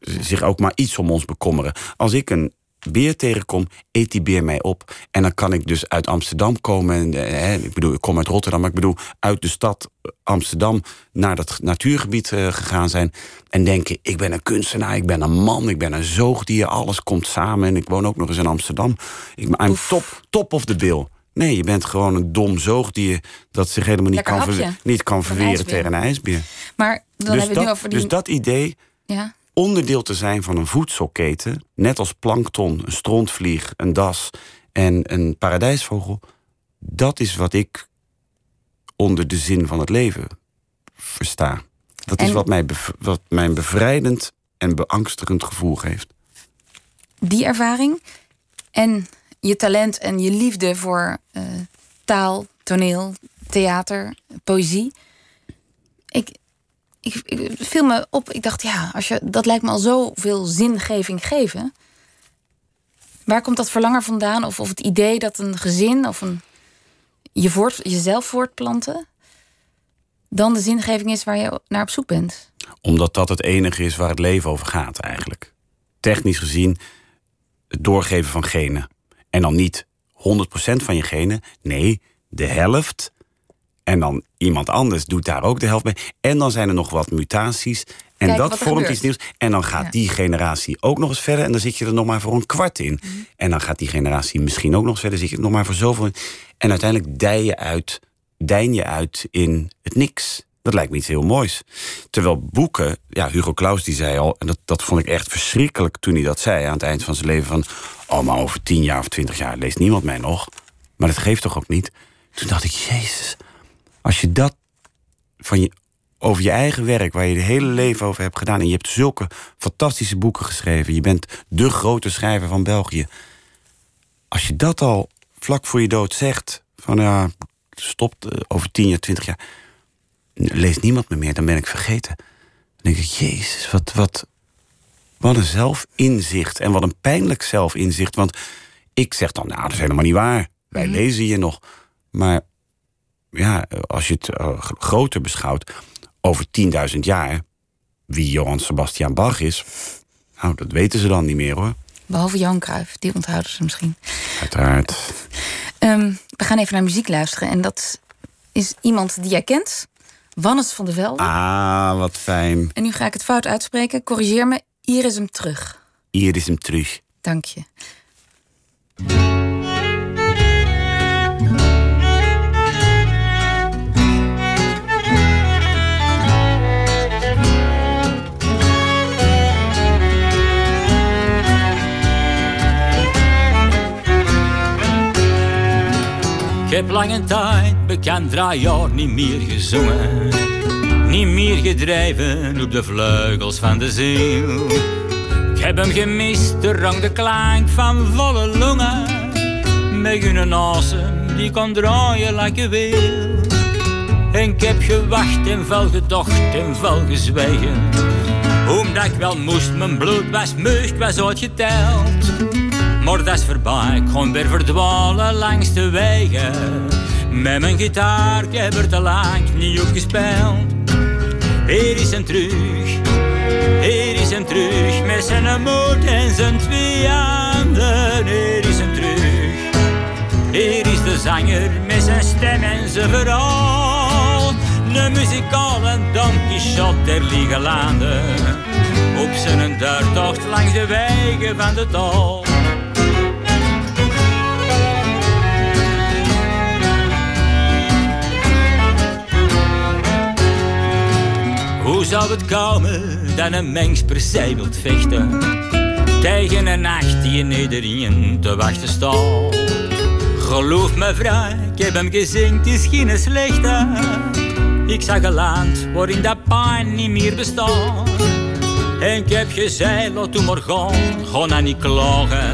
zich ook maar iets om ons bekommeren. Als ik een beer tegenkom, eet die beer mij op. En dan kan ik dus uit Amsterdam komen. En, eh, hè, ik bedoel, ik kom uit Rotterdam, maar ik bedoel uit de stad eh, Amsterdam naar dat natuurgebied eh, gegaan zijn. En denken, ik ben een kunstenaar, ik ben een man, ik ben een zoogdier. Alles komt samen en ik woon ook nog eens in Amsterdam. Ik ben top, top of the bill. Nee, je bent gewoon een dom zoogdier dat zich helemaal niet Lekker kan, ver- niet kan een verweren tegen een ijsbeer. Maar dan Dus hebben we nu over die. dus dat idee ja. Onderdeel te zijn van een voedselketen, net als plankton, een strontvlieg, een das en een paradijsvogel, dat is wat ik onder de zin van het leven versta. Dat is wat mij, wat mij bevrijdend en beangstigend gevoel geeft. die ervaring en je talent en je liefde voor eh, taal, toneel, theater, poëzie. Ik, ik, viel me op, ik dacht, ja, als je, dat lijkt me al zoveel zingeving geven. Waar komt dat verlangen vandaan? Of, of het idee dat een gezin of een, je voort, jezelf voortplanten... dan de zingeving is waar je naar op zoek bent? Omdat dat het enige is waar het leven over gaat eigenlijk. Technisch gezien het doorgeven van genen. En dan niet 100% van je genen. Nee, de helft. En dan iemand anders doet daar ook de helft bij. En dan zijn er nog wat mutaties. En dat vormt iets nieuws. En dan gaat Ja. die generatie ook nog eens verder. En dan zit je er nog maar voor een kwart in. Mhm. En dan gaat die generatie misschien ook nog eens verder. Zit je er nog maar voor zoveel in. En uiteindelijk dij je uit, dein je uit in het niks. Dat lijkt me iets heel moois. Terwijl boeken, ja, Hugo Claus die zei al, en dat, dat vond ik echt verschrikkelijk toen hij dat zei aan het eind van zijn leven: van, oh, maar over tien jaar of twintig jaar leest niemand mij nog. Maar dat geeft toch ook niet? Toen dacht ik, Jezus, als je dat van je, over je eigen werk, waar je je hele leven over hebt gedaan, en je hebt zulke fantastische boeken geschreven, je bent de grote schrijver van België. Als je dat al vlak voor je dood zegt, van ja, stopt eh, over tien jaar, twintig jaar, leest niemand me meer, dan ben ik vergeten. Dan denk ik, Jezus, wat, wat, wat een zelfinzicht. En wat een pijnlijk zelfinzicht. Want ik zeg dan, nou, dat is helemaal niet waar. Wij lezen je nog. Maar ja, als je het eh, groter beschouwt, over 10.000 jaar, wie Johann Sebastian Bach is, nou, dat weten ze dan niet meer hoor. Behalve Johan Cruijff, die onthouden ze misschien. Uiteraard. Ehm, we gaan even naar muziek luisteren. En dat is iemand die jij kent Wannes van de Velde. Ah, wat fijn. En nu ga ik het fout uitspreken. Corrigeer me. Hier is hem terug. Hier is hem terug. Dank je. Heb lange tijd bekend drie niet meer gezongen. Niet meer gedreven op de vleugels van de ziel. Ik heb hem gemist, de rang, de klank van volle longen. Met een asem die kon draaien like je wil. En ik heb gewacht en veel gedacht en veel gezwegen. Omdat ik wel moest, mijn bloed was meust, was uitgeteld. Maar is voorbij, ik kon weer verdwalen langs de wegen. Met mijn gitaar, ik heb er te lang niet op gespeeld. Hier is hem terug, hier is hem terug. Met zijn moed en zijn twee handen. Hier is hem terug, hier is de zanger met zijn stem en zijn verhaal. De muzikale Don Quixote der lieve landen. Op zijn duurtocht langs de wegen van de tol. Hoe zou het komen dat een mens per wilt vechten Tegen een nacht die in iedereen te wachten staat? Geloof me vrij, ik heb hem gezien, het is geen slechte. Ik zag een land waarin dat pijn niet meer bestaat. En ik heb gezegd, laat toen maar gaan, ga nou niet klagen.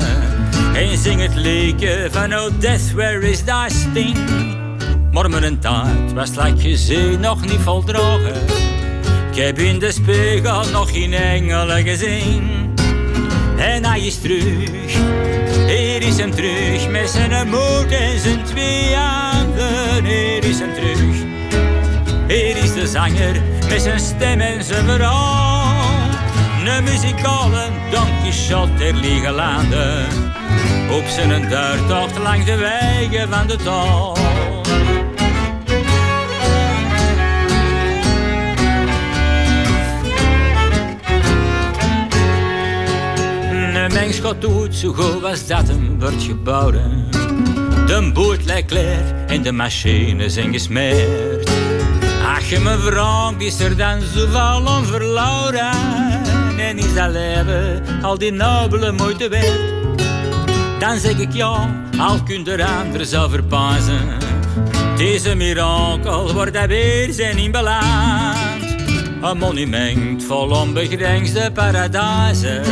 En zing het liedje van Oh Death, where is that sting? Maar mijn tijd was, laat je zee nog niet voldragen ik heb in de spiegel nog geen engelen gezien. En hij is terug, hier is hem terug. Met zijn moed en zijn twee handen, hier is hem terug. Hier is de zanger met zijn stem en zijn verhaal. Een muzikale Don Quixote der lieve landen. Op zijn duurtocht langs de wegen van de tol. Een mens gaat doet zo goed als dat hem wordt gebouwd. De boot lijkt leer en de machines zijn gesmeerd. Ach, je me is er dan zoveel om verloren? En is dat leven al die nobele moeite waard? Dan zeg ik ja, al kunt er anderen zelf verpazen. Deze mirakel wordt hij weer zijn in beland. Een monument vol onbegrensde paradijzen.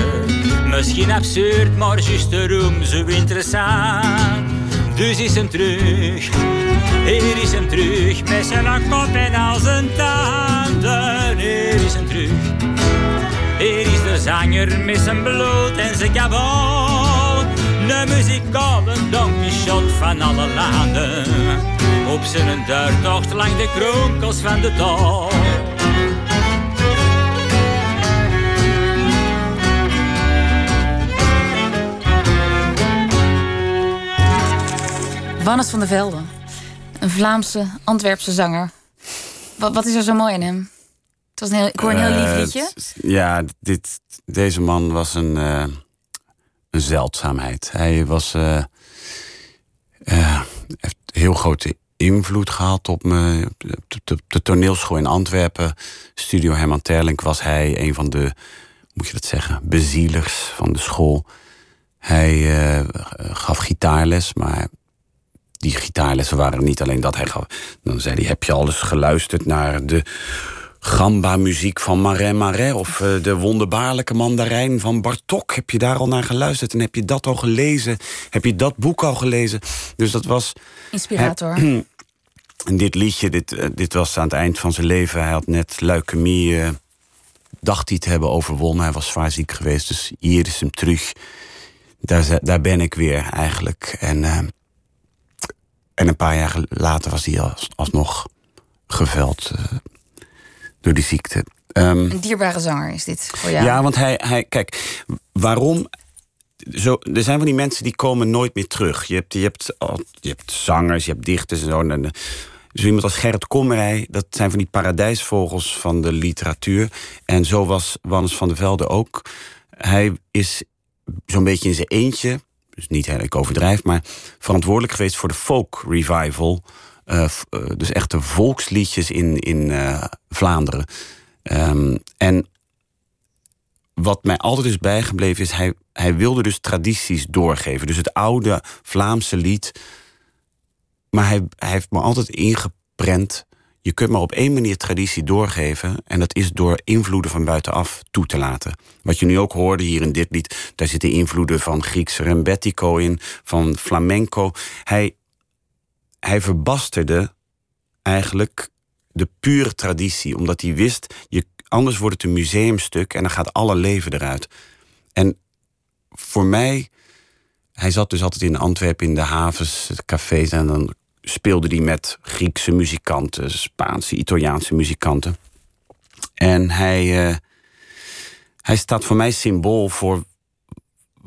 Misschien absurd, maar juist daarom zo interessant. Dus is hem terug, hier is hem terug. Met zijn kop en al zijn tanden. Hier is hem terug. Hier is de zanger met zijn bloed en zijn kabel. De muzikale Don Quixote van alle landen. Op zijn duurtocht langs de kronkels van de tol. Wannes van der Velde. Een Vlaamse, Antwerpse zanger. Wat, wat is er zo mooi in hem? Het was een heel, ik hoor een heel lief Eh, liedje. ja, dit, deze man was een, eh, een zeldzaamheid. Hij was, eh, heeft heel grote invloed gehad op me. Op de, de toneelschool in Antwerpen, Studio Herman Terlink, was hij een van de, moet je dat zeggen, bezielers van de school. Hij gaf gitaarles, maar die gitaarlessen waren niet alleen dat hij gaf. Dan zei hij, heb je al eens geluisterd naar de gamba-muziek van Marais Marais... of eh, de wonderbaarlijke mandarijn van Bartok? Heb je daar al naar geluisterd en heb je dat al gelezen? Heb je dat boek al gelezen? Dus dat was... Inspirator. (clears throat) En dit liedje, dit, eh, dit was aan het eind van zijn leven. Hij had net leukemie, eh, dacht hij te hebben overwonnen. Hij was zwaar ziek geweest, dus hier is hem terug. Daar, daar ben ik weer eigenlijk. En, en een paar jaar later was hij als, alsnog geveld eh, door die ziekte. Ehm, Een dierbare zanger is dit voor jou. ja, want hij, hij, kijk, waarom? Zo, er zijn van die mensen die komen nooit meer terug. Je hebt, je hebt, je hebt zangers, je hebt dichters en zo. En, eh, Zo iemand als Gerrit Kommerij, dat zijn van die paradijsvogels van de literatuur. En zo was Wannes van der Velde ook. Hij is zo'n beetje in zijn eentje, dus niet heel, ik overdrijf, maar verantwoordelijk geweest voor de folk revival. Uh, dus echte volksliedjes in, in uh, Vlaanderen. Um, en wat mij altijd is bijgebleven is, hij, hij wilde dus tradities doorgeven. Dus het oude Vlaamse lied. Maar hij, hij heeft me altijd ingeprent. Je kunt maar op één manier traditie doorgeven. En dat is door invloeden van buitenaf toe te laten. Wat je nu ook hoorde hier in dit lied. Daar zitten invloeden van Grieks rembetico in. Van flamenco. Hij, hij verbasterde eigenlijk de pure traditie. Omdat hij wist, je Anders wordt het een museumstuk en dan gaat alle leven eruit. En voor mij, hij zat dus altijd in Antwerpen in de havens, cafés en dan speelde hij met Griekse muzikanten, Spaanse, Italiaanse muzikanten. En hij, uh, hij staat voor mij symbool voor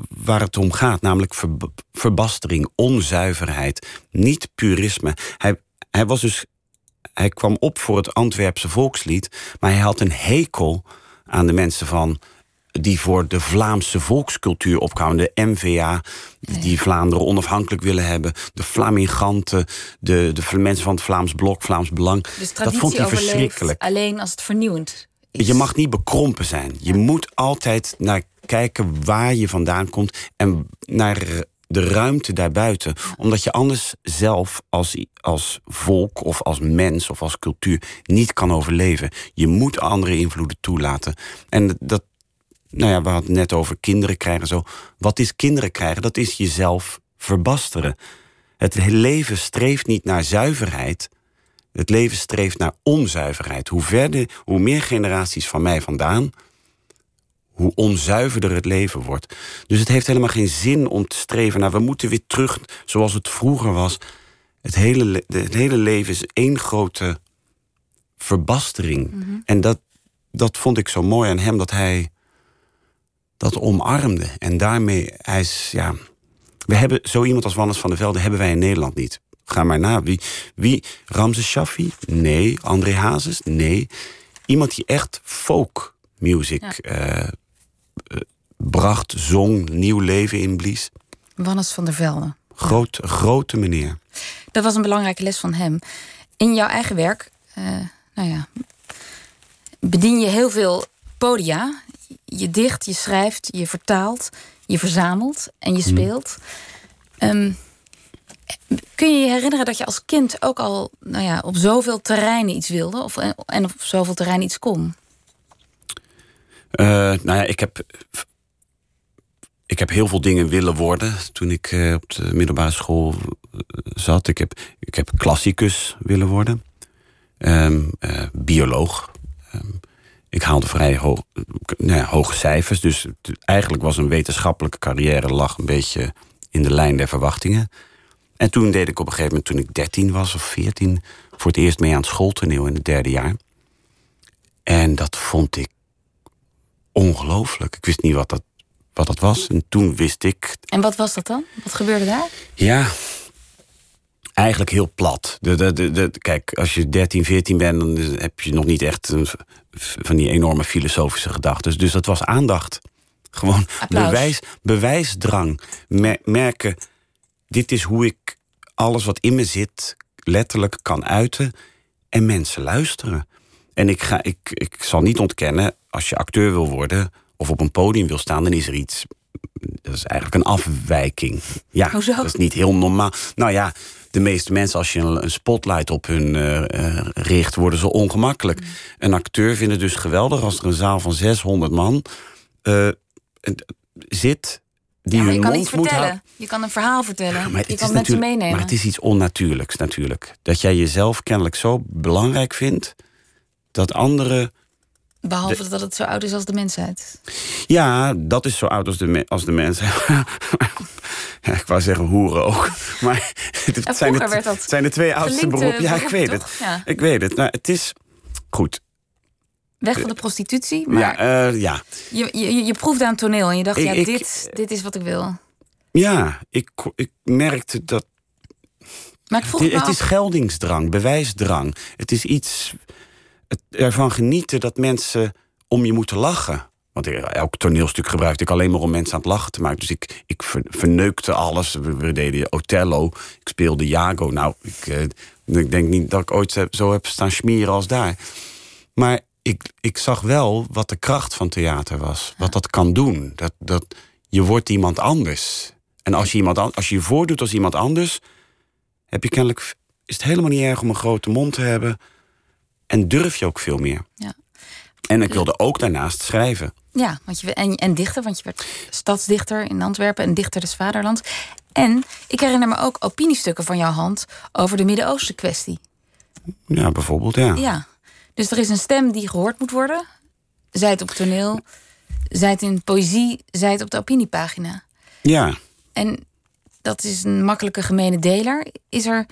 waar het om gaat, namelijk verbastering, onzuiverheid, niet purisme. Hij, hij was dus hij kwam op voor het Antwerpse volkslied, maar hij had een hekel aan de mensen van die voor de Vlaamse volkscultuur opkwamen. De MVA, die Vlaanderen onafhankelijk willen hebben. De Flaminganten, de, de mensen van het Vlaams Blok, Vlaams Belang. Dus dat vond hij verschrikkelijk. Alleen als het vernieuwend is. Je mag niet bekrompen zijn. Je moet altijd naar kijken waar je vandaan komt en naar de ruimte daarbuiten. Omdat je anders zelf als, als volk of als mens of als cultuur niet kan overleven. Je moet andere invloeden toelaten. En dat, nou ja, we hadden het net over kinderen krijgen. Zo. Wat is kinderen krijgen? Dat is jezelf verbasteren. Het leven streeft niet naar zuiverheid. Het leven streeft naar onzuiverheid. Hoe verder, hoe meer generaties van mij vandaan, hoe onzuiverder het leven wordt. Dus het heeft helemaal geen zin om te streven naar... we moeten weer terug zoals het vroeger was. Het hele, het hele leven is één grote verbastering. Mhm. En dat, dat vond ik zo mooi aan hem, dat hij dat omarmde. En daarmee, hij is, ja... We hebben zo iemand als Wannes van der Velde hebben wij in Nederland niet. Ga maar na. Wie? wie? Ramses Shaffi? Nee. André Hazes? Nee. Iemand die echt folk music eh, bracht, zong, nieuw leven inblies. Wannes van der Velde. Groot, grote meneer. Dat was een belangrijke les van hem. In jouw eigen werk, uh, nou ja, bedien je heel veel podia. Je dicht, je schrijft, je vertaalt, je verzamelt en je hmm. speelt. Ehm, kun je je herinneren dat je als kind ook al nou ja, op zoveel terreinen iets wilde? Of, en op zoveel terreinen iets kon? Uh, nou ja, ik heb ik heb heel veel dingen willen worden toen ik uh, op de middelbare school uh, zat. Ik heb, ik heb klassicus willen worden. Um, bioloog. Um, ik haalde vrij ho nou ja, hoge cijfers. Dus eigenlijk was een wetenschappelijke carrière lag een beetje in de lijn der verwachtingen. En toen deed ik op een gegeven moment, toen ik 13 was of 14, voor het eerst mee aan het schooltoneel in het derde jaar. En dat vond ik ongelooflijk. Ik wist niet wat dat wat dat was. En toen wist ik. En wat was dat dan? Wat gebeurde daar? Ja, eigenlijk heel plat. De, de, de, de, kijk, als je 13, 14 bent, dan heb je nog niet echt een, van die enorme filosofische gedachten. Dus dat was aandacht. Gewoon bewijs, bewijsdrang. merken, dit is hoe ik alles wat in me zit letterlijk kan uiten. En mensen luisteren. En ik, ga, ik, ik zal niet ontkennen, als je acteur wil worden, of op een podium wil staan, dan is er iets. Dat is eigenlijk een afwijking. Ja, dat is niet heel normaal. Nou ja, de meeste mensen, als je een spotlight op hun uh, richt, worden ze ongemakkelijk. Mm. Een acteur vindt het dus geweldig als er een zaal van 600 man uh, zit. Die ja, hun je kan mond moet vertellen. Je kan een verhaal vertellen. maar je kan mensen meenemen. Maar het is iets onnatuurlijks natuurlijk. Dat jij jezelf kennelijk zo belangrijk vindt dat anderen Behalve dat het zo oud is als de mensheid. Ja, dat is zo oud als de, als de mensheid. (laughs) ja, ik wou zeggen hoeren ook. (laughs) Maar het zijn, het, zijn de twee oudste beroepen. Ja, ik weet het. Ik weet het. Nou, het is goed. Weg van de prostitutie. Maar ja, uh, ja. Je, je, je proefde aan toneel en je dacht, ja, dit, dit is wat ik wil. Ja, ik, ik merkte dat Maar ik Het, het is geldingsdrang, bewijsdrang. Het is iets ervan genieten dat mensen om je moeten lachen. Want elk toneelstuk gebruikte ik alleen maar om mensen aan het lachen te maken. Dus ik, ik ver- verneukte alles. We, deden Othello, ik speelde Jago. Nou, ik, eh, ik denk niet dat ik ooit zo heb staan schmieren als daar. Maar ik, ik zag wel wat de kracht van theater was. Wat dat kan doen. Dat, dat, je wordt iemand anders. En als je, iemand, an- als je je voordoet als iemand anders... heb je kennelijk, is het helemaal niet erg om een grote mond te hebben. En durf je ook veel meer. Ja. En ik wilde ook daarnaast schrijven. Ja, want je, en, en dichter, want je werd stadsdichter in Antwerpen en dichter des vaderlands. En ik herinner me ook opiniestukken van jouw hand over de Midden-Oosten kwestie. Ja, bijvoorbeeld, ja. Ja, dus er is een stem die gehoord moet worden. Zij het op toneel, zij het in poëzie, zij het op de opiniepagina. Ja. En dat is een makkelijke gemene deler. Is er,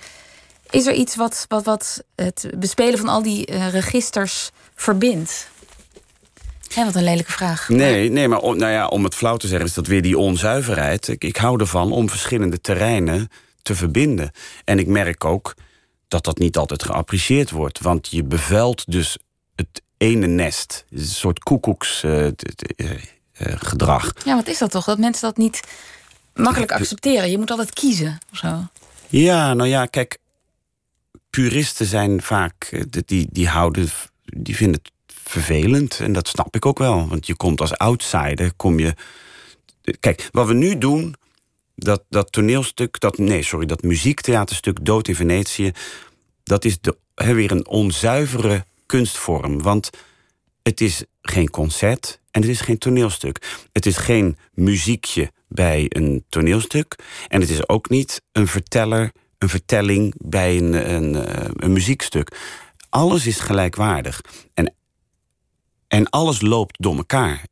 is er iets wat, wat, wat het bespelen van al die eh, registers verbindt? Hé, wat een lelijke vraag. Nee, nee maar om, nou ja, om het flauw te zeggen is dat weer die onzuiverheid. Ik, ik hou ervan om verschillende terreinen te verbinden. En ik merk ook dat dat niet altijd geapprecieerd wordt. Want je bevuilt dus het ene nest. Een soort koekoeksgedrag. Ja, wat is dat toch? Dat mensen dat niet makkelijk accepteren. Je moet altijd kiezen of zo. Ja, nou ja, kijk, puristen zijn vaak, eh, die- die, houden, die vinden het vervelend. En dat snap ik ook wel. Want je komt als outsider, kom je. Kijk, wat we nu doen, dat, dat toneelstuk, dat, nee, sorry, dat muziektheaterstuk Dood in Venetië, dat is weer een onzuivere kunstvorm. Want het is geen concert en het is geen toneelstuk. Het is geen muziekje bij een toneelstuk. En het is ook niet een verteller, een vertelling bij een, een, eh, een muziekstuk. Alles is gelijkwaardig. En, en alles loopt door elkaar.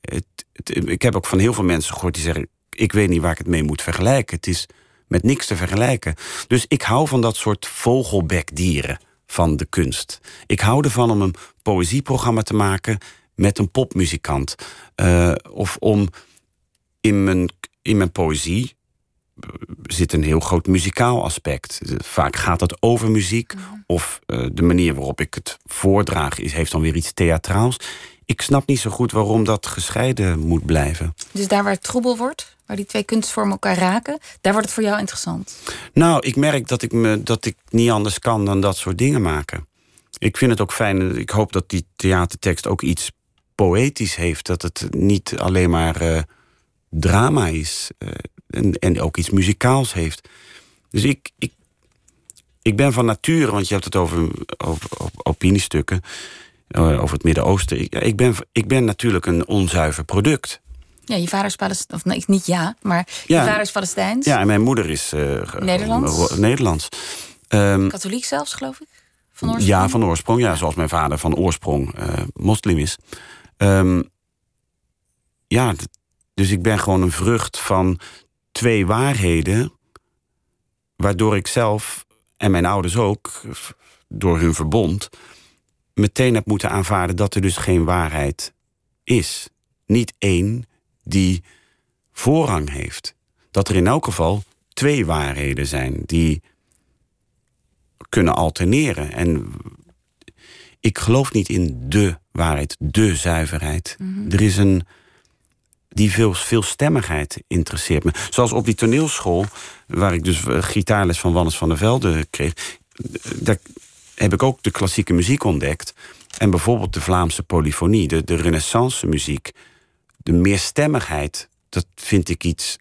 Ik heb ook van heel veel mensen gehoord die zeggen... ik weet niet waar ik het mee moet vergelijken. Het is met niks te vergelijken. Dus ik hou van dat soort vogelbekdieren van de kunst. Ik hou ervan om een poëzieprogramma te maken met een popmuzikant. Eh, of om in mijn, in mijn poëzie zit een heel groot muzikaal aspect. Vaak gaat het over muziek. Of eh, de manier waarop ik het voordraag is, heeft dan weer iets theatraals. Ik snap niet zo goed waarom dat gescheiden moet blijven. Dus daar waar het troebel wordt, waar die twee kunstvormen elkaar raken, daar wordt het voor jou interessant. Nou, ik merk dat ik, me, dat ik niet anders kan dan dat soort dingen maken. Ik vind het ook fijn, ik hoop dat die theatertekst ook iets poëtisch heeft. Dat het niet alleen maar eh, drama is. eh, en, en ook iets muzikaals heeft. Dus ik, ik, ik ben van nature, want je hebt het over, over, over opiniestukken... eh, over het Midden-Oosten. Ik, ik, ben, ik ben natuurlijk een onzuiver product. Ja, je vader is Palestijns, of nee, niet ja, maar Ja. je vader is Palestijns. Ja, en mijn moeder is... ge- Nederlands? Ehm, Katholiek zelfs, geloof ik. Van oorsprong. Ja, van oorsprong. Ja, zoals mijn vader van oorsprong moslim is. Ehm, ja, dus ik ben gewoon een vrucht van twee waarheden. Waardoor ik zelf en mijn ouders ook, door hun verbond, meteen heb moeten aanvaarden dat er dus geen waarheid is. Niet één die voorrang heeft. Dat er in elk geval twee waarheden zijn die kunnen alterneren. En ik geloof niet in de waarheid, de zuiverheid. Er is een. Die veel, veelstemmigheid interesseert me. Zoals op die toneelschool, waar ik dus eh, gitaarles van Wannes van der Velde kreeg. eh, Daar heb ik ook de klassieke muziek ontdekt. En bijvoorbeeld de Vlaamse polyfonie, de, de renaissance muziek. De meerstemmigheid, dat vind ik iets.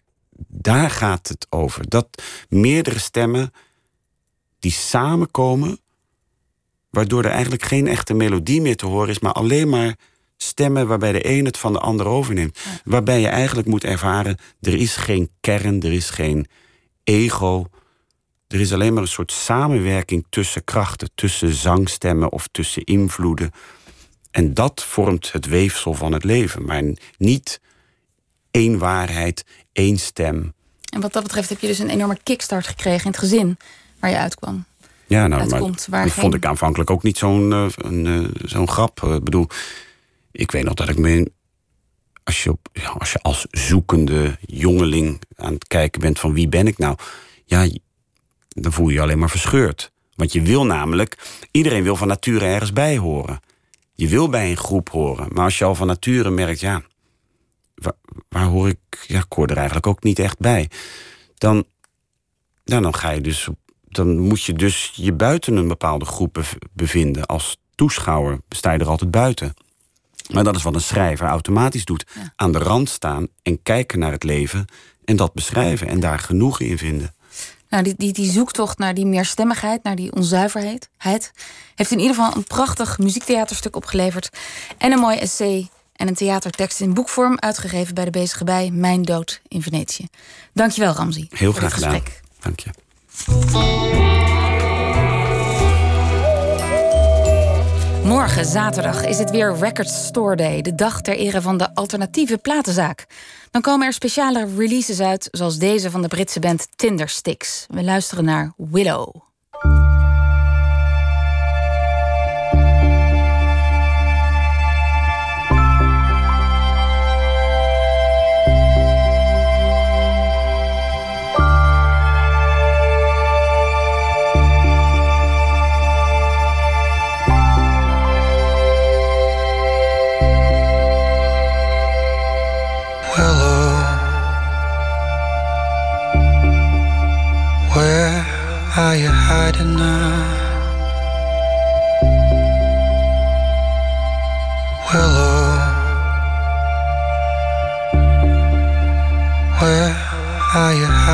Daar gaat het over. Dat meerdere stemmen die samenkomen, waardoor er eigenlijk geen echte melodie meer te horen is, maar alleen maar stemmen waarbij de een het van de ander overneemt. Waarbij je eigenlijk moet ervaren, er is geen kern, er is geen ego. Er is alleen maar een soort samenwerking tussen krachten, tussen zangstemmen of tussen invloeden. En dat vormt het weefsel van het leven, maar niet één waarheid, één stem. En wat dat betreft heb je dus een enorme kickstart gekregen in het gezin waar je uitkwam. Ja, nou, maar Uitkomt dat vond ik aanvankelijk ook niet zo'n eh, eh, zo'n grap. Eh, Ik bedoel, ik weet nog dat ik me... Als je, als je als zoekende jongeling aan het kijken bent van wie ben ik nou... Ja, dan voel je je alleen maar verscheurd. Want je wil namelijk, iedereen wil van nature ergens bij horen. Je wil bij een groep horen. Maar als je al van nature merkt, ja, waar, hoor ik, ja, ik hoor er eigenlijk ook niet echt bij. Dan, dan ga je dus, dan moet je dus je buiten een bepaalde groep bev- bevinden. Als toeschouwer sta je er altijd buiten. Maar dat is wat een schrijver automatisch doet. Aan de rand staan en kijken naar het leven en dat beschrijven en daar genoegen in vinden. Nou, die, die, die zoektocht naar die meerstemmigheid, naar die onzuiverheid, heid, heeft in ieder geval een prachtig muziektheaterstuk opgeleverd. En een mooi essay en een theatertekst in boekvorm uitgegeven bij de bezige bij Mijn Dood in Venetië. Dankjewel, Ramzi. Heel graag gedaan. Dank je. Morgen, zaterdag, is het weer Record Store Day, de dag ter ere van de alternatieve platenzaak. Dan komen er speciale releases uit, zoals deze van de Britse band Tindersticks. We luisteren naar Willow.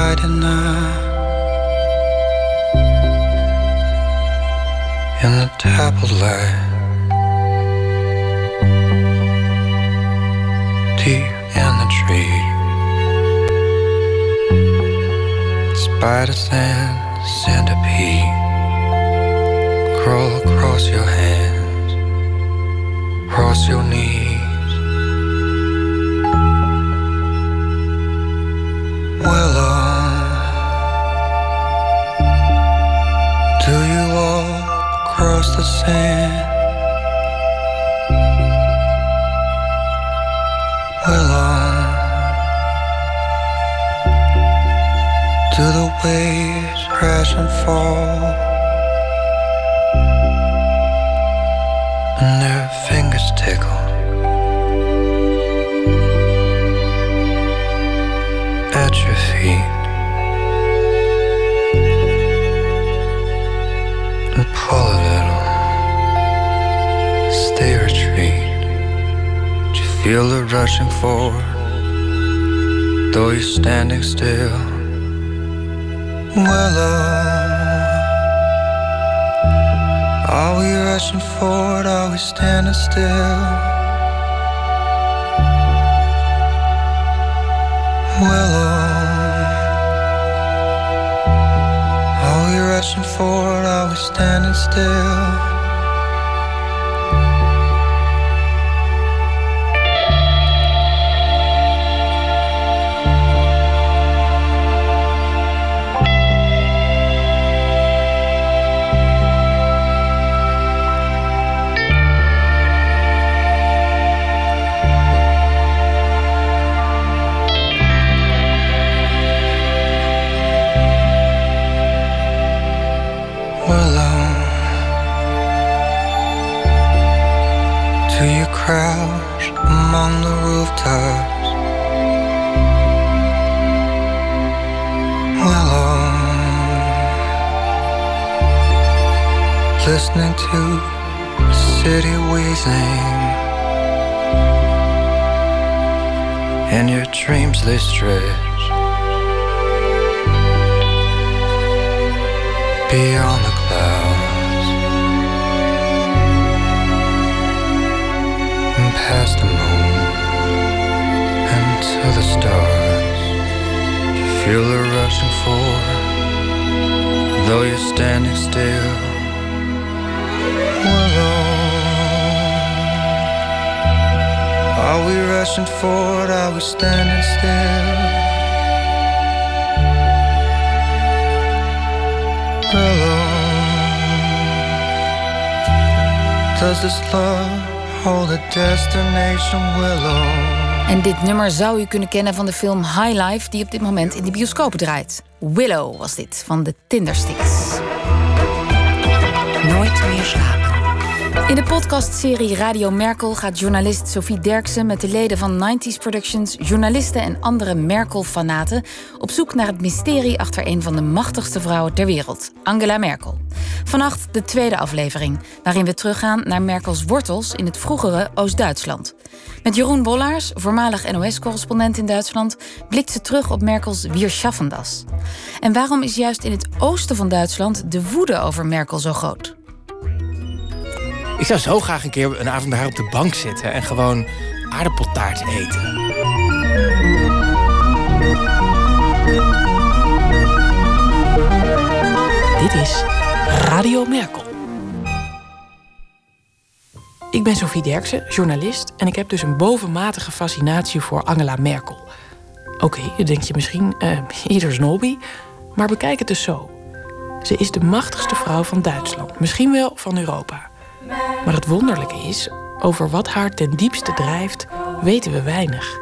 Hiding now? In the dappled light. deep in the tree. Spiders and centipede crawl across your hands, across your knees. Willow, and fall and their fingers tickle at your feet and pull a feel the rushing forward, though you're standing still? Willow, uh, are we rushing forward? Are we standing still? Willow, uh, are we rushing forward? Are we standing still? Willow, do you crouch among the rooftops? Willow, listening to the city wheezing, and your dreams they stretch. beyond the past the moon and to the stars. You feel the rushing forward, though you're standing still. Willow, are we rushing forward? Are we standing still? Willow, does this love En dit nummer zou u kunnen kennen van de film High Life, die op dit moment in de bioscopen draait. Willow was dit van de Tindersticks. Nooit meer slapen. In de podcastserie Radio Merkel gaat journalist Sophie Derksen met de leden van 90s Productions, journalisten en andere Merkel-fanaten op zoek naar het mysterie achter een van de machtigste vrouwen ter wereld, Angela Merkel. Vannacht de tweede aflevering, waarin we teruggaan naar Merkels wortels in het vroegere Oost-Duitsland. Met Jeroen Bollaars, voormalig NOS-correspondent in Duitsland, blikt ze terug op Merkels Wir schaffen das. En waarom is juist in het oosten van Duitsland de woede over Merkel zo groot? Ik zou zo graag een keer een avond daar op de bank zitten en gewoon aardappeltaart eten. Dit is Radio Merkel. Ik ben Sophie Derksen, journalist, en ik heb dus een bovenmatige fascinatie voor Angela Merkel. Oké, je denkt je misschien, (laughs) uh, ieder hobby, maar bekijk het dus zo. Ze is de machtigste vrouw van Duitsland, misschien wel van Europa. Maar het wonderlijke is, over wat haar ten diepste drijft, weten we weinig.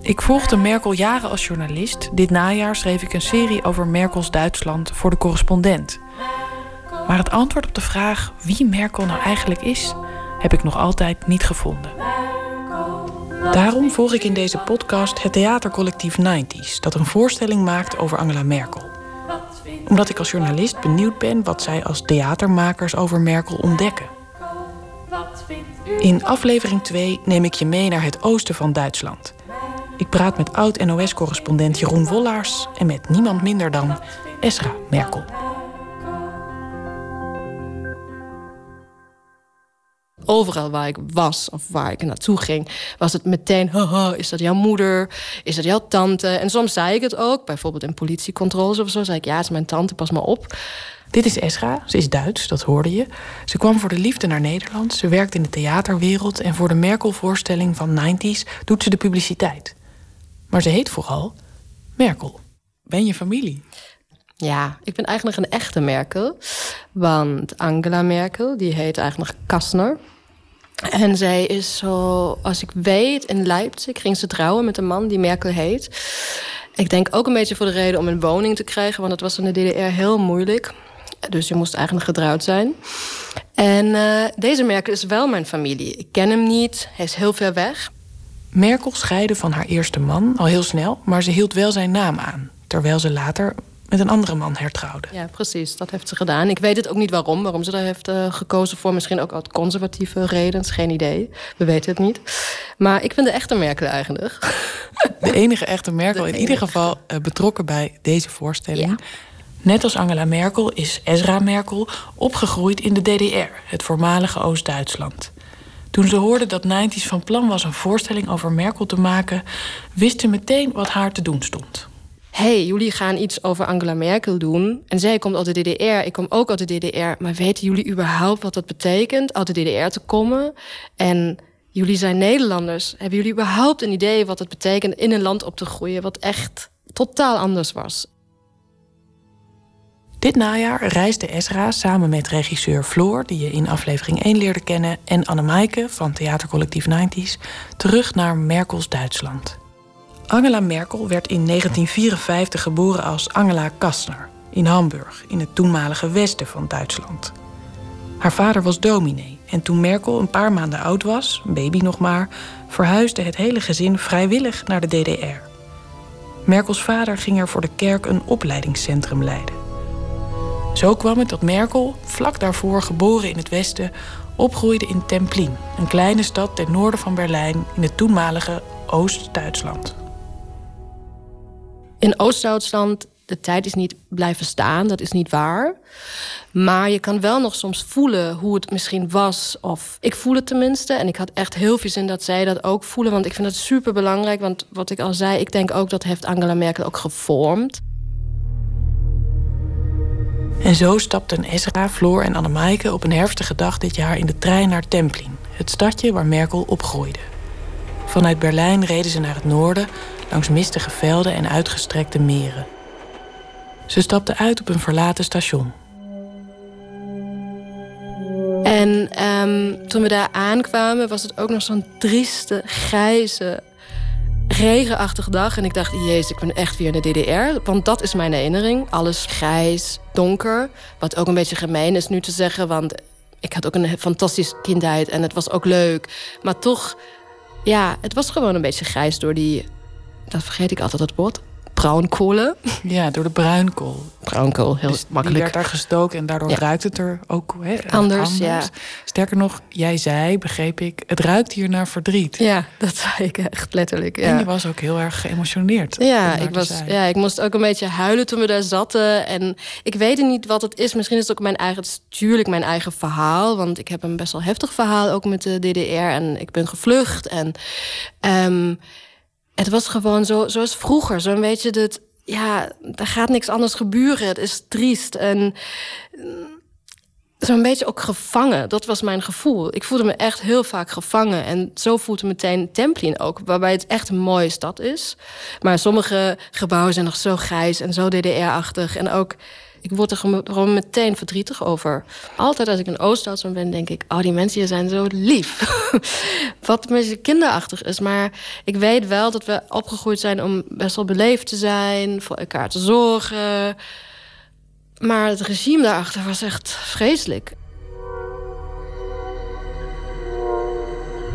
Ik volgde Merkel jaren als journalist. Dit najaar schreef ik een serie over Merkels Duitsland voor de correspondent. Maar het antwoord op de vraag wie Merkel nou eigenlijk is, heb ik nog altijd niet gevonden. Daarom volg ik in deze podcast het theatercollectief 90s, dat een voorstelling maakt over Angela Merkel. Omdat ik als journalist benieuwd ben wat zij als theatermakers over Merkel ontdekken. In aflevering 2 neem ik je mee naar het oosten van Duitsland. Ik praat met oud-NOS-correspondent Jeroen Wollaars en met niemand minder dan Esra Merkel. Overal waar ik was of waar ik naartoe ging, was het meteen: haha, is dat jouw moeder? Is dat jouw tante? En soms zei ik het ook, bijvoorbeeld in politiecontroles of zo, zei ik: ja, het is mijn tante, pas maar op. Dit is Esra, ze is Duits, dat hoorde je. Ze kwam voor de liefde naar Nederland, ze werkt in de theaterwereld en voor de Merkel-voorstelling van 90s doet ze de publiciteit. Maar ze heet vooral Merkel. Ben je familie? Ja, ik ben eigenlijk een echte Merkel. Want Angela Merkel, die heet eigenlijk Kastner. En zij is zo, als ik weet, in Leipzig ging ze trouwen met een man die Merkel heet. Ik denk ook een beetje voor de reden om een woning te krijgen, want dat was in de DDR heel moeilijk. Dus je moest eigenlijk getrouwd zijn. En uh, deze Merkel is wel mijn familie. Ik ken hem niet, hij is heel ver weg. Merkel scheidde van haar eerste man al heel snel, maar ze hield wel zijn naam aan. Terwijl ze later met een andere man hertrouwde. Ja, precies. Dat heeft ze gedaan. Ik weet het ook niet waarom. Waarom ze daar heeft uh, gekozen voor. Misschien ook uit conservatieve redenen. Geen idee. We weten het niet. Maar ik ben de echte Merkel eigenlijk. (laughs) De enige echte Merkel. in ieder geval uh, betrokken bij deze voorstelling. Ja. Net als Angela Merkel is Ezra Merkel opgegroeid in de DDR, het voormalige Oost-Duitsland. Toen ze hoorde dat 90's van plan was een voorstelling over Merkel te maken, wist ze meteen wat haar te doen stond. Hey, jullie gaan iets over Angela Merkel doen. En zij komt uit de DDR, ik kom ook uit de DDR. Maar weten jullie überhaupt wat dat betekent, uit de DDR te komen? En jullie zijn Nederlanders. Hebben jullie überhaupt een idee wat het betekent in een land op te groeien... wat echt totaal anders was? Dit najaar reisde Esra samen met regisseur Floor, die je in aflevering 1 leerde kennen, en Annemaike van theatercollectief 90s terug naar Merkels Duitsland. Angela Merkel werd in 1954 geboren als Angela Kastner in Hamburg, in het toenmalige westen van Duitsland. Haar vader was dominee en toen Merkel een paar maanden oud was, baby nog maar, verhuisde het hele gezin vrijwillig naar de DDR. Merkels vader ging er voor de kerk een opleidingscentrum leiden. Zo kwam het dat Merkel, vlak daarvoor geboren in het Westen, opgroeide in Templin, een kleine stad ten noorden van Berlijn in het toenmalige Oost-Duitsland. In Oost-Duitsland, de tijd is niet blijven staan, dat is niet waar. Maar je kan wel nog soms voelen hoe het misschien was. Of ik voel het tenminste. En ik had echt heel veel zin dat zij dat ook voelen. Want ik vind het super belangrijk. Want wat ik al zei, ik denk ook dat heeft Angela Merkel ook gevormd. En zo stapten Ezra, Floor en Annemaike op een herfstige dag dit jaar in de trein naar Templin, het stadje waar Merkel opgroeide. Vanuit Berlijn reden ze naar het noorden, langs mistige velden en uitgestrekte meren. Ze stapten uit op een verlaten station. En um, toen we daar aankwamen, was het ook nog zo'n trieste, grijze regenachtige dag. En ik dacht, jezus, ik ben echt weer in de DDR. Want dat is mijn herinnering. Alles grijs, donker. Wat ook een beetje gemeen is nu te zeggen. Want ik had ook een fantastische kindheid en het was ook leuk. Maar toch, ja, het was gewoon een beetje grijs door die... Dat vergeet ik altijd het woord bruinkolen. Ja, door de bruinkool. Bruinkool, heel dus makkelijk. Die werd daar gestoken en daardoor ruikt het er ook anders, anders. Ja. Sterker nog, jij zei, begreep ik, het ruikt hier naar verdriet. Ja, dat zei ik echt letterlijk. Ja. En je was ook heel erg geëmotioneerd. Ja, ik, was, ja, ik moest ook een beetje huilen toen we daar zaten. En ik weet niet wat het is. Misschien is het ook mijn eigen, het natuurlijk mijn eigen verhaal. Want ik heb een best wel heftig verhaal ook met de DDR. En ik ben gevlucht. En um, het was gewoon zo, zoals vroeger. Zo'n beetje dat, ja, er gaat niks anders gebeuren. Het is triest. En zo'n beetje ook gevangen. Dat was mijn gevoel. Ik voelde me echt heel vaak gevangen. En zo voelde meteen Templin ook. Waarbij het echt een mooie stad is. Maar sommige gebouwen zijn nog zo grijs en zo DDR-achtig. En ook ik word er gewoon meteen verdrietig over. Altijd als ik in Oost-Duitsland ben, denk ik... oh, die mensen hier zijn zo lief. (laughs) Wat een beetje kinderachtig is. Maar ik weet wel dat we opgegroeid zijn om best wel beleefd te zijn... voor elkaar te zorgen. Maar het regime daarachter was echt vreselijk.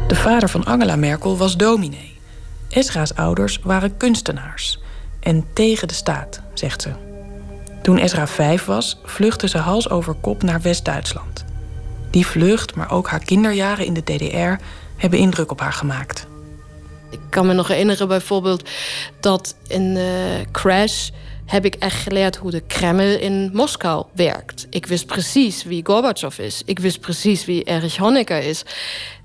De vader van Angela Merkel was dominee. Esra's ouders waren kunstenaars. En tegen de staat, zegt ze. Toen Ezra vijf was, vluchtte ze hals over kop naar West-Duitsland. Die vlucht, maar ook haar kinderjaren in de DDR, hebben indruk op haar gemaakt. Ik kan me nog herinneren bijvoorbeeld dat in de Crash heb ik echt geleerd hoe de Kreml in Moskou werkt. Ik wist precies wie Gorbachev is. Ik wist precies wie Erich Honecker is.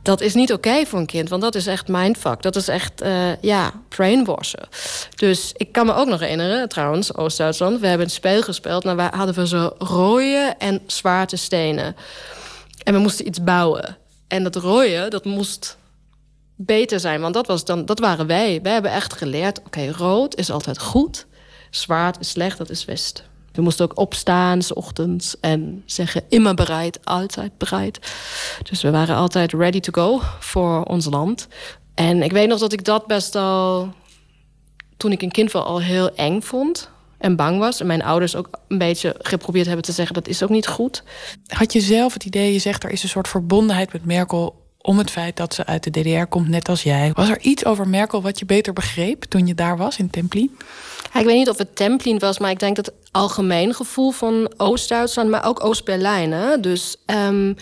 Dat is niet oké voor een kind, want dat is echt mindfuck. Dat is echt, uh, ja, brainwashen. Dus ik kan me ook nog herinneren, trouwens, Oost-Duitsland... we hebben een spel gespeeld, nou, waar hadden we zo rode en zwarte stenen. En we moesten iets bouwen. En dat rode, dat moest beter zijn, want dat, was dan, dat waren wij. Wij hebben echt geleerd, oké, rood is altijd goed... Zwart is slecht, dat is west. We moesten ook opstaan, s ochtends, en zeggen immer bereid, altijd bereid. Dus we waren altijd ready to go voor ons land. En ik weet nog dat ik dat best al, toen ik een kind was, al heel eng vond en bang was. En mijn ouders ook een beetje geprobeerd hebben te zeggen... dat is ook niet goed. Had je zelf het idee, je zegt er is een soort verbondenheid met Merkel... om het feit dat ze uit de DDR komt, net als jij. Was er iets over Merkel wat je beter begreep toen je daar was in Templi? ik weet niet of het Templin was, maar ik denk dat het algemeen gevoel van Oost-Duitsland, maar ook Oost-Berlijn. Dus um,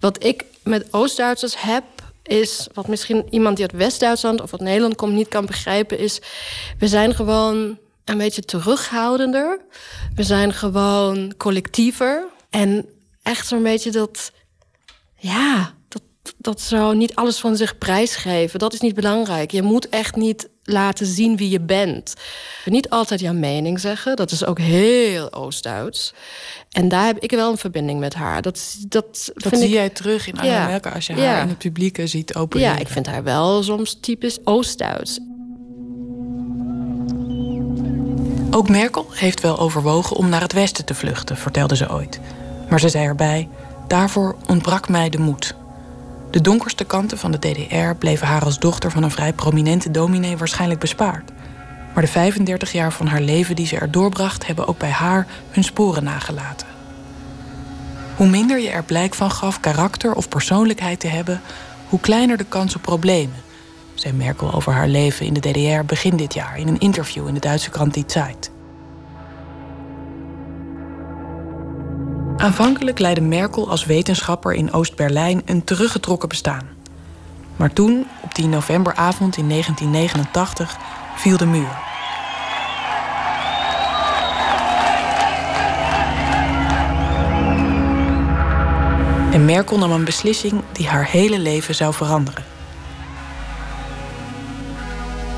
wat ik met Oost-Duitsers heb, is wat misschien iemand die uit West-Duitsland of uit Nederland komt niet kan begrijpen, is we zijn gewoon een beetje terughoudender. We zijn gewoon collectiever. En echt zo'n beetje dat, ja, dat, dat zou niet alles van zich prijsgeven. Dat is niet belangrijk. Je moet echt niet laten zien wie je bent. Niet altijd jouw mening zeggen, dat is ook heel Oost-Duits. En daar heb ik wel een verbinding met haar. Dat, dat, dat zie jij terug in Anna Merkel als je haar in het publiek ziet open. Ja, ik vind haar wel soms typisch Oost-Duits. Ook Merkel heeft wel overwogen om naar het westen te vluchten, vertelde ze ooit. Maar ze zei erbij: daarvoor ontbrak mij de moed. De donkerste kanten van de DDR bleven haar als dochter van een vrij prominente dominee waarschijnlijk bespaard. Maar de 35 jaar van haar leven die ze er doorbracht, hebben ook bij haar hun sporen nagelaten. Hoe minder je er blijk van gaf karakter of persoonlijkheid te hebben, hoe kleiner de kans op problemen, zei Merkel over haar leven in de DDR begin dit jaar in een interview in de Duitse krant Die Zeit. Aanvankelijk leidde Merkel als wetenschapper in Oost-Berlijn een teruggetrokken bestaan. Maar toen, op die novemberavond in 1989, viel de muur. En Merkel nam een beslissing die haar hele leven zou veranderen.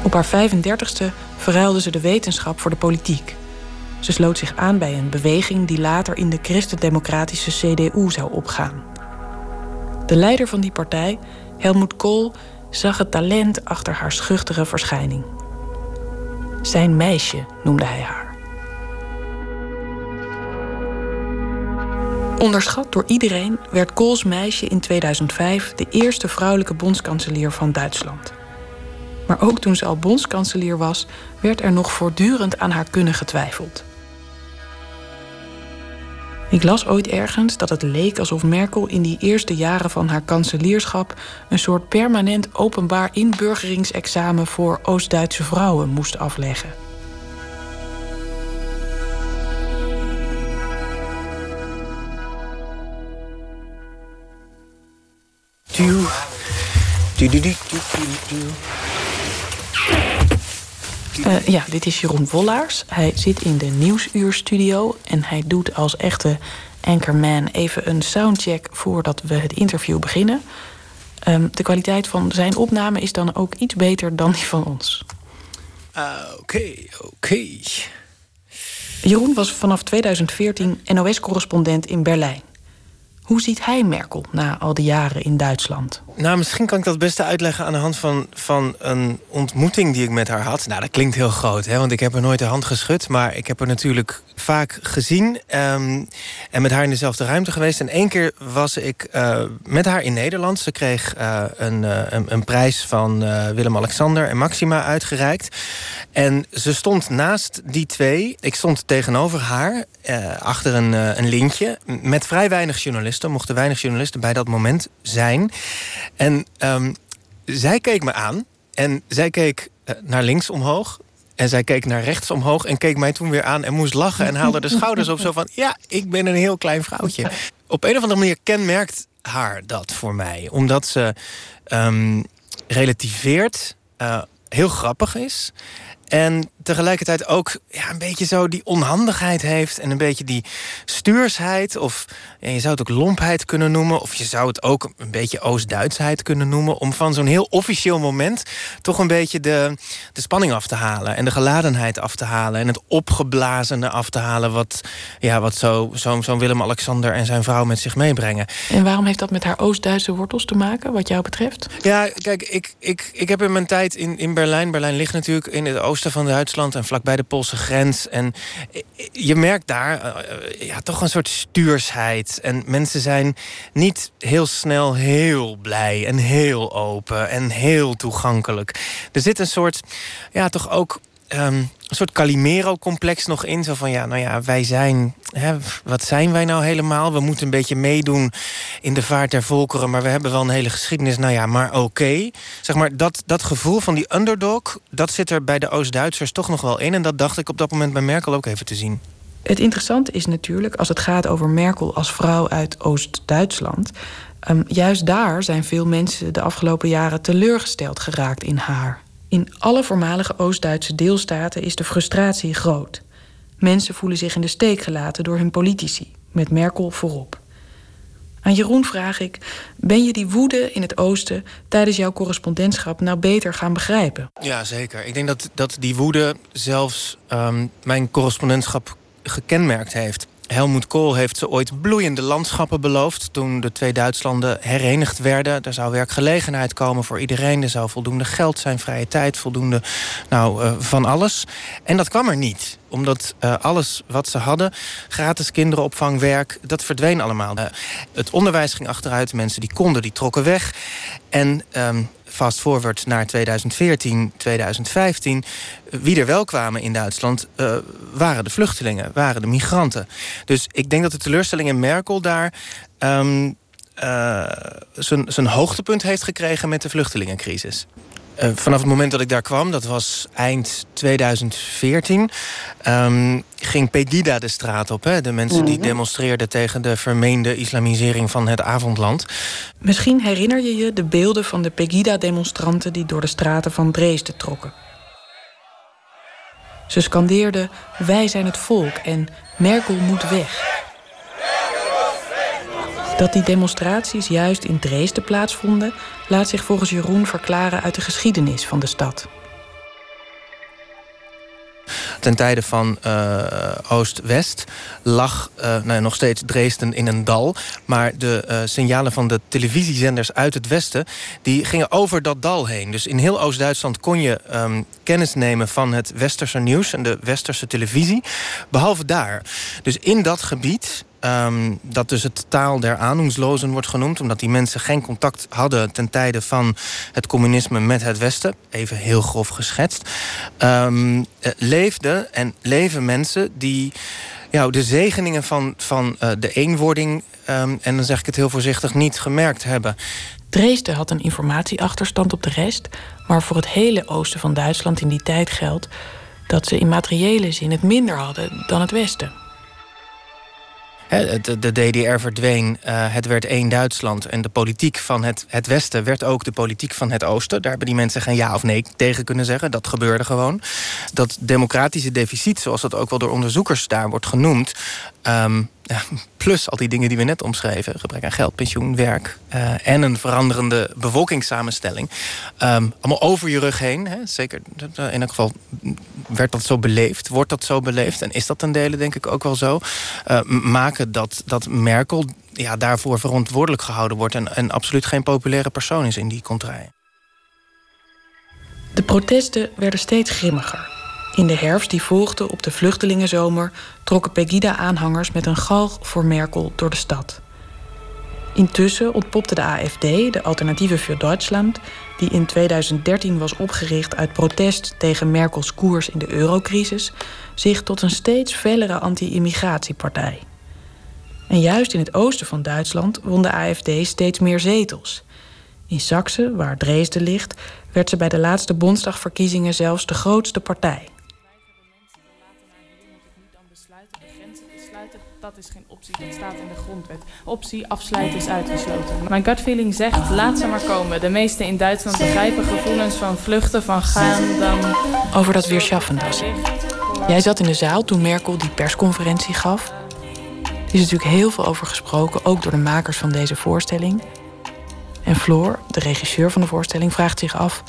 Op haar 35ste verruilde ze de wetenschap voor de politiek. Ze sloot zich aan bij een beweging die later in de christendemocratische CDU zou opgaan. De leider van die partij, Helmut Kohl, zag het talent achter haar schuchtere verschijning. Zijn meisje noemde hij haar. Onderschat door iedereen werd Kohls meisje in 2005 de eerste vrouwelijke bondskanselier van Duitsland. Maar ook toen ze al bondskanselier was, werd er nog voortdurend aan haar kunnen getwijfeld. Ik las ooit ergens dat het leek alsof Merkel in die eerste jaren van haar kanselierschap een soort permanent openbaar inburgeringsexamen voor Oost-Duitse vrouwen moest afleggen. Uh, ja, dit is Jeroen Wollaars. Hij zit in de Nieuwsuurstudio en hij doet als echte anchorman even een soundcheck voordat we het interview beginnen. Um, de kwaliteit van zijn opname is dan ook iets beter dan die van ons. Uh, Oké, okay, oké. Okay. Jeroen was vanaf 2014 NOS-correspondent in Berlijn. Hoe ziet hij Merkel na al die jaren in Duitsland? Nou, misschien kan ik dat beste uitleggen aan de hand van, van een ontmoeting die ik met haar had. Nou, dat klinkt heel groot, hè, want ik heb haar nooit de hand geschud. Maar ik heb haar natuurlijk vaak gezien um, en met haar in dezelfde ruimte geweest. En één keer was ik uh, met haar in Nederland. Ze kreeg uh, een, uh, een, een, prijs van Willem-Alexander en Maxima uitgereikt. En ze stond naast die twee. Ik stond tegenover haar, achter een, een lintje, met vrij weinig journalisten. Mochten weinig journalisten bij dat moment zijn. En um, zij keek me aan en zij keek naar links omhoog. En zij keek naar rechts omhoog en keek mij toen weer aan en moest lachen en haalde de (laughs) schouders op. Zo van: Ja, ik ben een heel klein vrouwtje. Op een of andere manier kenmerkt haar dat voor mij, omdat ze um, relativeert, uh, heel grappig is. En tegelijkertijd ook ja, een beetje zo die onhandigheid heeft. En een beetje die stuursheid. Of ja, je zou het ook lompheid kunnen noemen. Of je zou het ook een beetje Oost-Duitsheid kunnen noemen. Om van zo'n heel officieel moment toch een beetje de, de spanning af te halen. En de geladenheid af te halen. En het opgeblazene af te halen. Wat, ja, wat zo'n zo, zo Willem-Alexander en zijn vrouw met zich meebrengen. En waarom heeft dat met haar Oost-Duitse wortels te maken, wat jou betreft? Ja, kijk, ik, ik, ik heb in mijn tijd in, in Berlijn. Berlijn ligt natuurlijk in het oosten van Duitsland en vlakbij de Poolse grens. En je merkt daar uh, ja, toch een soort stuursheid. En mensen zijn niet heel snel heel blij en heel open en heel toegankelijk. Er zit een soort, ja, toch ook um, een soort Calimero-complex nog in. Zo van, ja, nou ja, wij zijn... Hè, wat zijn wij nou helemaal? We moeten een beetje meedoen in de vaart der volkeren... maar we hebben wel een hele geschiedenis. Nou ja, maar oké. Zeg maar, dat, dat gevoel van die underdog... dat zit er bij de Oost-Duitsers toch nog wel in. En dat dacht ik op dat moment bij Merkel ook even te zien. Het interessante is natuurlijk, als het gaat over Merkel als vrouw uit Oost-Duitsland... Um, juist daar zijn veel mensen de afgelopen jaren teleurgesteld geraakt in haar. In alle voormalige Oost-Duitse deelstaten is de frustratie groot. Mensen voelen zich in de steek gelaten door hun politici, met Merkel voorop. Aan Jeroen vraag ik: ben je die woede in het oosten tijdens jouw correspondentschap nou beter gaan begrijpen? Ja, zeker. Ik denk dat, dat die woede zelfs um, mijn correspondentschap gekenmerkt heeft. Helmoet Kool heeft ze ooit bloeiende landschappen beloofd... toen de twee Duitslanden herenigd werden. Er zou werkgelegenheid komen voor iedereen. Er zou voldoende geld zijn, vrije tijd, voldoende nou, uh, van alles. En dat kwam er niet omdat uh, alles wat ze hadden, gratis kinderopvang, werk, dat verdween allemaal. Uh, het onderwijs ging achteruit, mensen die konden, die trokken weg. En um, fast forward naar 2014, 2015... wie er wel kwamen in Duitsland, uh, waren de vluchtelingen, waren de migranten. Dus ik denk dat de teleurstelling in Merkel daar... Um, uh, zijn hoogtepunt heeft gekregen met de vluchtelingencrisis. Uh, vanaf het moment dat ik daar kwam, dat was eind 2014... Um, ging Pegida de straat op. Hè? De mensen die mhm. demonstreerden tegen de vermeende islamisering van het avondland. Misschien herinner je je de beelden van de Pegida-demonstranten... die door de straten van Dresden trokken. Ze scandeerden, wij zijn het volk en Merkel moet weg. Dat die demonstraties juist in Dresden plaatsvonden... laat zich volgens Jeroen verklaren uit de geschiedenis van de stad. Ten tijde van uh, Oost-West lag uh, nou, nog steeds Dresden in een dal. Maar de uh, signalen van de televisiezenders uit het westen... die gingen over dat dal heen. Dus in heel Oost-Duitsland kon je um, kennis nemen van het westerse nieuws... en de westerse televisie, behalve daar. Dus in dat gebied ehm, dat dus het taal der aanhongslozen wordt genoemd, omdat die mensen geen contact hadden ten tijde van het communisme met het Westen, even heel grof geschetst, um, leefden en leven mensen die ja, de zegeningen van, van uh, de eenwording, um, en dan zeg ik het heel voorzichtig, niet gemerkt hebben. Dresden had een informatieachterstand op de rest, maar voor het hele oosten van Duitsland in die tijd geldt dat ze in materiële zin het minder hadden dan het Westen. De DDR verdween, eh, het werd één Duitsland. En de politiek van het, het Westen werd ook de politiek van het Oosten. Daar hebben die mensen geen ja of nee tegen kunnen zeggen. Dat gebeurde gewoon. Dat democratische deficit, zoals dat ook wel door onderzoekers daar wordt genoemd... Um, plus al die dingen die we net omschreven: gebrek aan geld, pensioen, werk uh, en een veranderende bevolkingssamenstelling. Um, allemaal over je rug heen. Hè? Zeker in elk geval werd dat zo beleefd, wordt dat zo beleefd en is dat ten dele denk ik ook wel zo. Uh, maken dat, dat Merkel ja, daarvoor verantwoordelijk gehouden wordt en, en absoluut geen populaire persoon is in die contraille. De protesten werden steeds grimmiger. In de herfst die volgde op de vluchtelingenzomer trokken Pegida-aanhangers met een galg voor Merkel door de stad. Intussen ontpopte de AFD, de Alternatieve voor Duitsland, die in 2013 was opgericht uit protest tegen Merkels koers in de eurocrisis, zich tot een steeds fellere anti-immigratiepartij. En juist in het oosten van Duitsland won de AFD steeds meer zetels. In Saxe, waar Dresden ligt, werd ze bij de laatste Bondsdagverkiezingen zelfs de grootste partij. Dat is geen optie. Dat staat in de grondwet. Optie afsluiten is uitgesloten. Mijn gut feeling zegt, laat ze maar komen. De meesten in Duitsland begrijpen gevoelens van vluchten, van gaan, dan... Over dat weerschaffen das. Jij zat in de zaal toen Merkel die persconferentie gaf. Er is natuurlijk heel veel over gesproken, ook door de makers van deze voorstelling. En Floor, de regisseur van de voorstelling, vraagt zich af...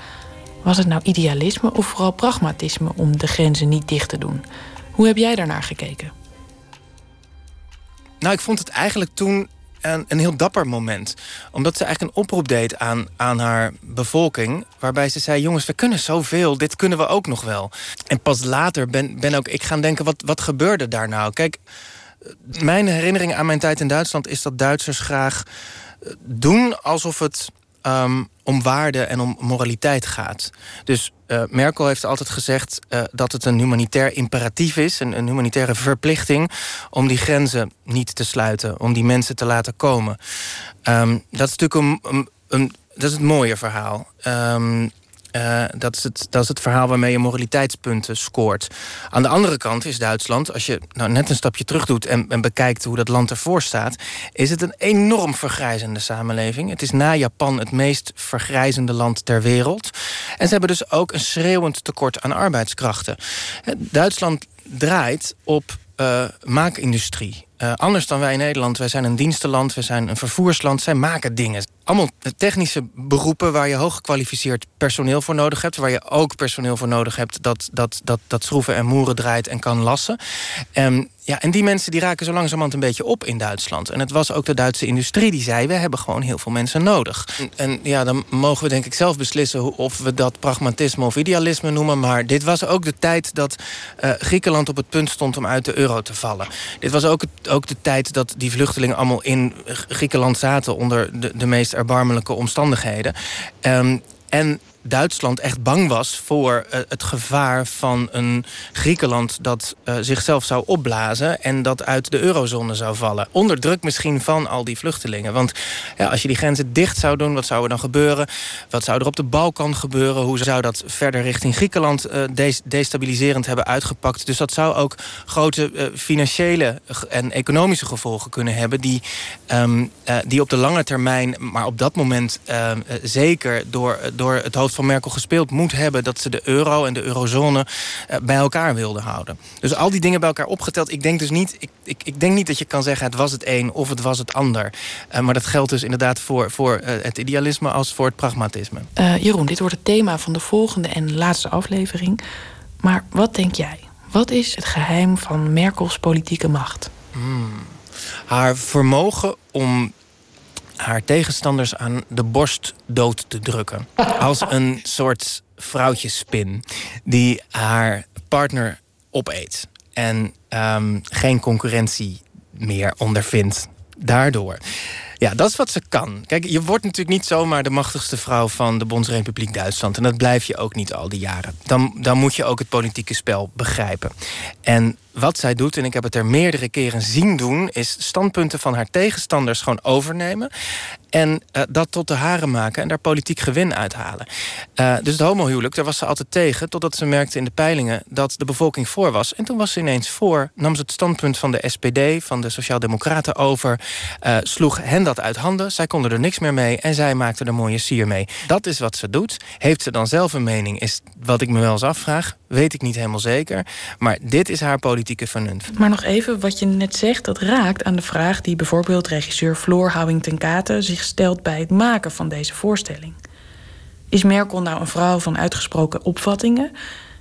was het nou idealisme of vooral pragmatisme om de grenzen niet dicht te doen? Hoe heb jij daarnaar gekeken? Nou, ik vond het eigenlijk toen een, een, heel dapper moment. Omdat ze eigenlijk een oproep deed aan, aan haar bevolking. Waarbij ze zei: Jongens, we kunnen zoveel, dit kunnen we ook nog wel. En pas later ben, ben ook ik gaan denken: wat, wat gebeurde daar nou? Kijk, mijn herinnering aan mijn tijd in Duitsland is dat Duitsers graag doen alsof het um, om waarde en om moraliteit gaat. Dus uh, Merkel heeft altijd gezegd uh, dat het een humanitair imperatief is, een, een, humanitaire verplichting om die grenzen niet te sluiten, om die mensen te laten komen. Um, dat is natuurlijk een, een, een, dat is het mooie verhaal. Um, uh, dat, is het, dat is het verhaal waarmee je moraliteitspunten scoort. Aan de andere kant is Duitsland, als je nou net een stapje terug doet en, bekijkt hoe dat land ervoor staat, is het een enorm vergrijzende samenleving. Het is na Japan het meest vergrijzende land ter wereld. En ze hebben dus ook een schreeuwend tekort aan arbeidskrachten. Duitsland draait op uh, maakindustrie. Uh, anders dan wij in Nederland. Wij zijn een dienstenland, we zijn een vervoersland. Zij maken dingen. Allemaal technische beroepen waar je hooggekwalificeerd personeel voor nodig hebt. Waar je ook personeel voor nodig hebt dat, dat, dat, dat schroeven en moeren draait en kan lassen. Um, ja, en die mensen die raken zo langzamerhand een beetje op in Duitsland. En het was ook de Duitse industrie die zei... we hebben gewoon heel veel mensen nodig. En, ja, dan mogen we denk ik zelf beslissen... of we dat pragmatisme of idealisme noemen. Maar dit was ook de tijd dat uh, Griekenland op het punt stond... om uit de euro te vallen. Dit was ook, het, ook de tijd dat die vluchtelingen allemaal in Griekenland zaten... onder de, de meest erbarmelijke omstandigheden. Um, en Duitsland echt bang was voor uh, het gevaar van een Griekenland dat uh, zichzelf zou opblazen en dat uit de eurozone zou vallen. Onder druk misschien van al die vluchtelingen. Want ja, als je die grenzen dicht zou doen, wat zou er dan gebeuren? Wat zou er op de Balkan gebeuren? Hoe zou dat verder richting Griekenland uh, destabiliserend hebben uitgepakt? Dus dat zou ook grote financiële en economische gevolgen kunnen hebben, die, um, die op de lange termijn, maar op dat moment zeker door, door het hoofd van Merkel gespeeld moet hebben... dat ze de euro en de eurozone uh, bij elkaar wilden houden. Dus al die dingen bij elkaar opgeteld. Ik denk dus niet, ik, ik, ik denk niet dat je kan zeggen... het was het een of het was het ander. Uh, maar dat geldt dus inderdaad voor, voor uh, het idealisme als voor het pragmatisme. Jeroen, dit wordt het thema van de volgende en laatste aflevering. Maar wat denk jij? Wat is het geheim van Merkels politieke macht? Hmm. Haar vermogen om haar tegenstanders aan de borst dood te drukken. (laughs) Als een soort vrouwtjespin die haar partner opeet. En um, geen concurrentie meer ondervindt daardoor. Ja, dat is wat ze kan. Kijk, je wordt natuurlijk niet zomaar de machtigste vrouw van de Bondsrepubliek Duitsland. En dat blijf je ook niet al die jaren. Dan, dan moet je ook het politieke spel begrijpen. En wat zij doet, en ik heb het er meerdere keren zien doen, is standpunten van haar tegenstanders gewoon overnemen. En uh, dat tot de haren maken en daar politiek gewin uithalen. Uh, dus het homohuwelijk, daar was ze altijd tegen. Totdat ze merkte in de peilingen dat de bevolking voor was. En toen was ze ineens voor. Nam ze het standpunt van de SPD, van de Sociaaldemocraten over. Uh, sloeg hen dat uit handen. Zij konden er niks meer mee. En zij maakte er mooie sier mee. Dat is wat ze doet. Heeft ze dan zelf een mening? Is wat ik me wel eens afvraag. Weet ik niet helemaal zeker. Maar dit is haar politieke vernuft. Maar nog even, wat je net zegt, dat raakt aan de vraag die bijvoorbeeld regisseur Floor Houwing ten Katen zich stelt bij het maken van deze voorstelling. Is Merkel nou een vrouw van uitgesproken opvattingen,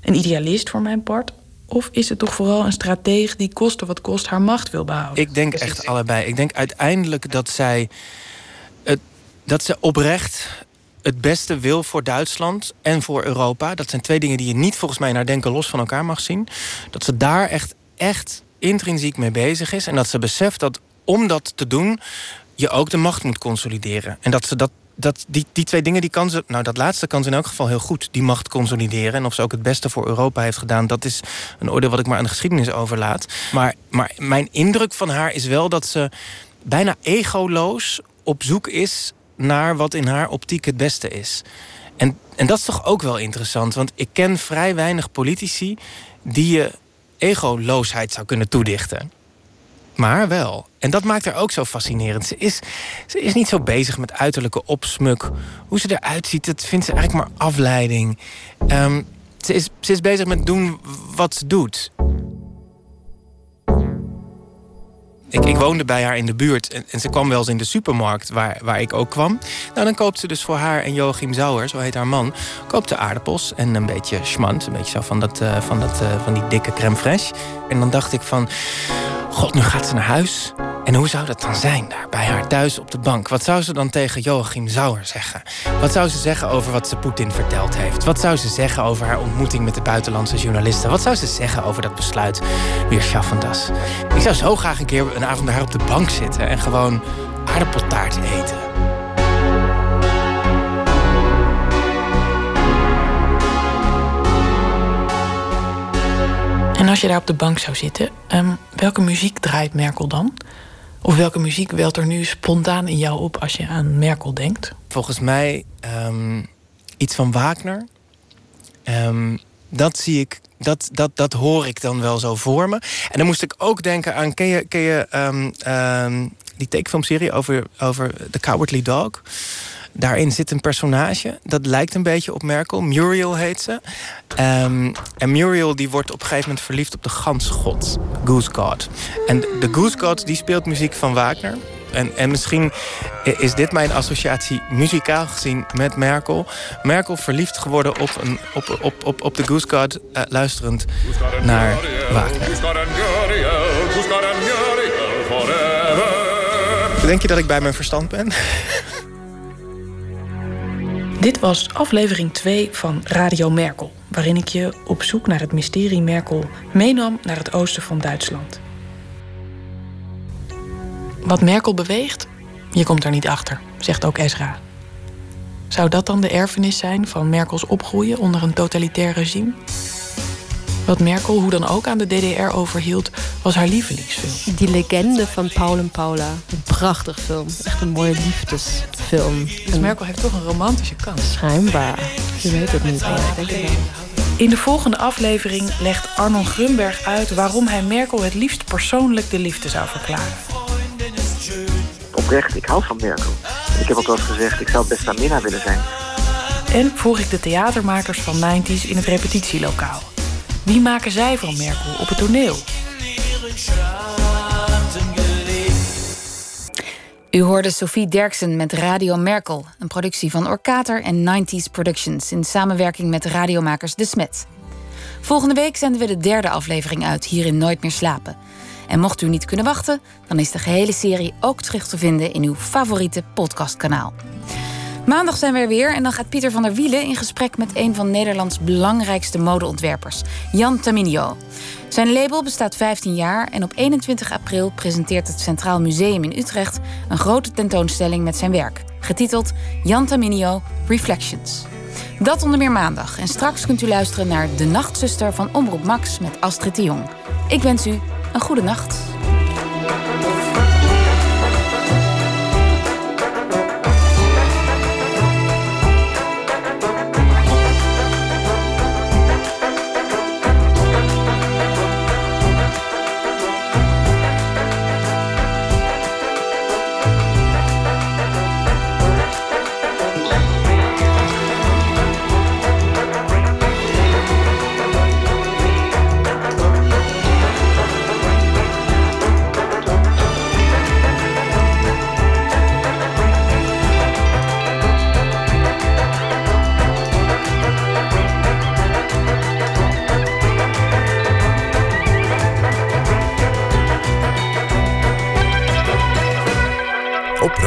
een idealist voor mijn part, of is het toch vooral een stratege die koste wat kost haar macht wil behouden? Ik denk echt allebei. Ik denk uiteindelijk dat zij het, dat ze oprecht het beste wil voor Duitsland en voor Europa. Dat zijn twee dingen die je niet volgens mij naar denken los van elkaar mag zien. Dat ze daar echt, echt intrinsiek mee bezig is. En dat ze beseft dat om dat te doen, je ook de macht moet consolideren. En dat ze dat. Dat, die, die twee dingen, die kan ze, nou dat laatste kan ze in elk geval heel goed, die macht consolideren. En of ze ook het beste voor Europa heeft gedaan, dat is een oordeel wat ik maar aan de geschiedenis overlaat. Maar, maar mijn indruk van haar is wel dat ze bijna egoloos op zoek is naar wat in haar optiek het beste is. En, en dat is toch ook wel interessant, want ik ken vrij weinig politici die je egoloosheid zou kunnen toedichten. Maar wel. En dat maakt haar ook zo fascinerend. Ze is, ze is niet zo bezig met uiterlijke opsmuk. Hoe ze eruit ziet, dat vindt ze eigenlijk maar afleiding. Um, ze, is, ze is bezig met doen wat ze doet. Ik, ik, woonde bij haar in de buurt en, en, ze kwam wel eens in de supermarkt waar, waar ik ook kwam. Nou, dan koopt ze dus voor haar en Joachim Zauer, zo heet haar man, koopt ze aardappels en een beetje schmand. Een beetje zo van, dat, uh, van, dat, uh, van die dikke crème fraîche. En dan dacht ik van, god, nu gaat ze naar huis. En hoe zou dat dan zijn daar bij haar thuis op de bank? Wat zou ze dan tegen Joachim Zauer zeggen? Wat zou ze zeggen over wat ze Poetin verteld heeft? Wat zou ze zeggen over haar ontmoeting met de buitenlandse journalisten? Wat zou ze zeggen over dat besluit weer Schaffendas? Ik zou zo graag een keer een avond haar op de bank zitten en gewoon aardappeltaart eten. En als je daar op de bank zou zitten, um, welke muziek draait Merkel dan? Of welke muziek welt er nu spontaan in jou op als je aan Merkel denkt? Volgens mij um, iets van Wagner. Um, dat zie ik, dat, dat, dat hoor ik dan wel zo voor me. En dan moest ik ook denken aan, ken je, ken je die tekenfilmserie over, over The Cowardly Dog? Daarin zit een personage, dat lijkt een beetje op Merkel. Muriel heet ze. Um, en Muriel die wordt op een gegeven moment verliefd op de gansgod, Goose God. En de Goose God die speelt muziek van Wagner. En, en misschien is dit mijn associatie muzikaal gezien met Merkel. Merkel verliefd geworden op, een, op, op, op, op de Goose God, uh, luisterend naar Wagner. Denk je dat ik bij mijn verstand ben? (laughs) Dit was aflevering 2 van Radio Merkel, waarin ik je op zoek naar het mysterie Merkel meenam naar het oosten van Duitsland. Wat Merkel beweegt, je komt er niet achter, zegt ook Ezra. Zou dat dan de erfenis zijn van Merkels opgroeien onder een totalitair regime? Wat Merkel hoe dan ook aan de DDR overhield, was haar lievelingsfilm. Die legende van Paul en Paula. Een prachtig film. Echt een mooie liefdesfilm. Dus Merkel heeft toch een romantische kant? Schijnbaar. Je weet het niet. Ja, denk ik wel. In de volgende aflevering legt Arnon Grunberg uit waarom hij Merkel het liefst persoonlijk de liefde zou verklaren. Oprecht, ik hou van Merkel. Ik heb ook wel eens gezegd, ik zou best aan Minna willen zijn. En vroeg ik de theatermakers van 90s in het repetitielokaal. Wie maken zij van Merkel op het toneel? U hoorde Sophie Derksen met Radio Merkel, een productie van Orkater en 90s Productions in samenwerking met radiomakers De Smet. Volgende week zenden we de derde aflevering uit hier in Nooit meer slapen. En mocht u niet kunnen wachten, dan is de gehele serie ook terug te vinden in uw favoriete podcastkanaal. Maandag zijn we er weer en dan gaat Pieter van der Wielen in gesprek met een van Nederlands belangrijkste modeontwerpers, Jan Taminio. Zijn label bestaat 15 jaar en op 21 april presenteert het Centraal Museum in Utrecht een grote tentoonstelling met zijn werk, getiteld Jan Taminio Reflections. Dat onder meer maandag. En straks kunt u luisteren naar De Nachtzuster van Omroep Max met Astrid de Jong. Ik wens u een goede nacht.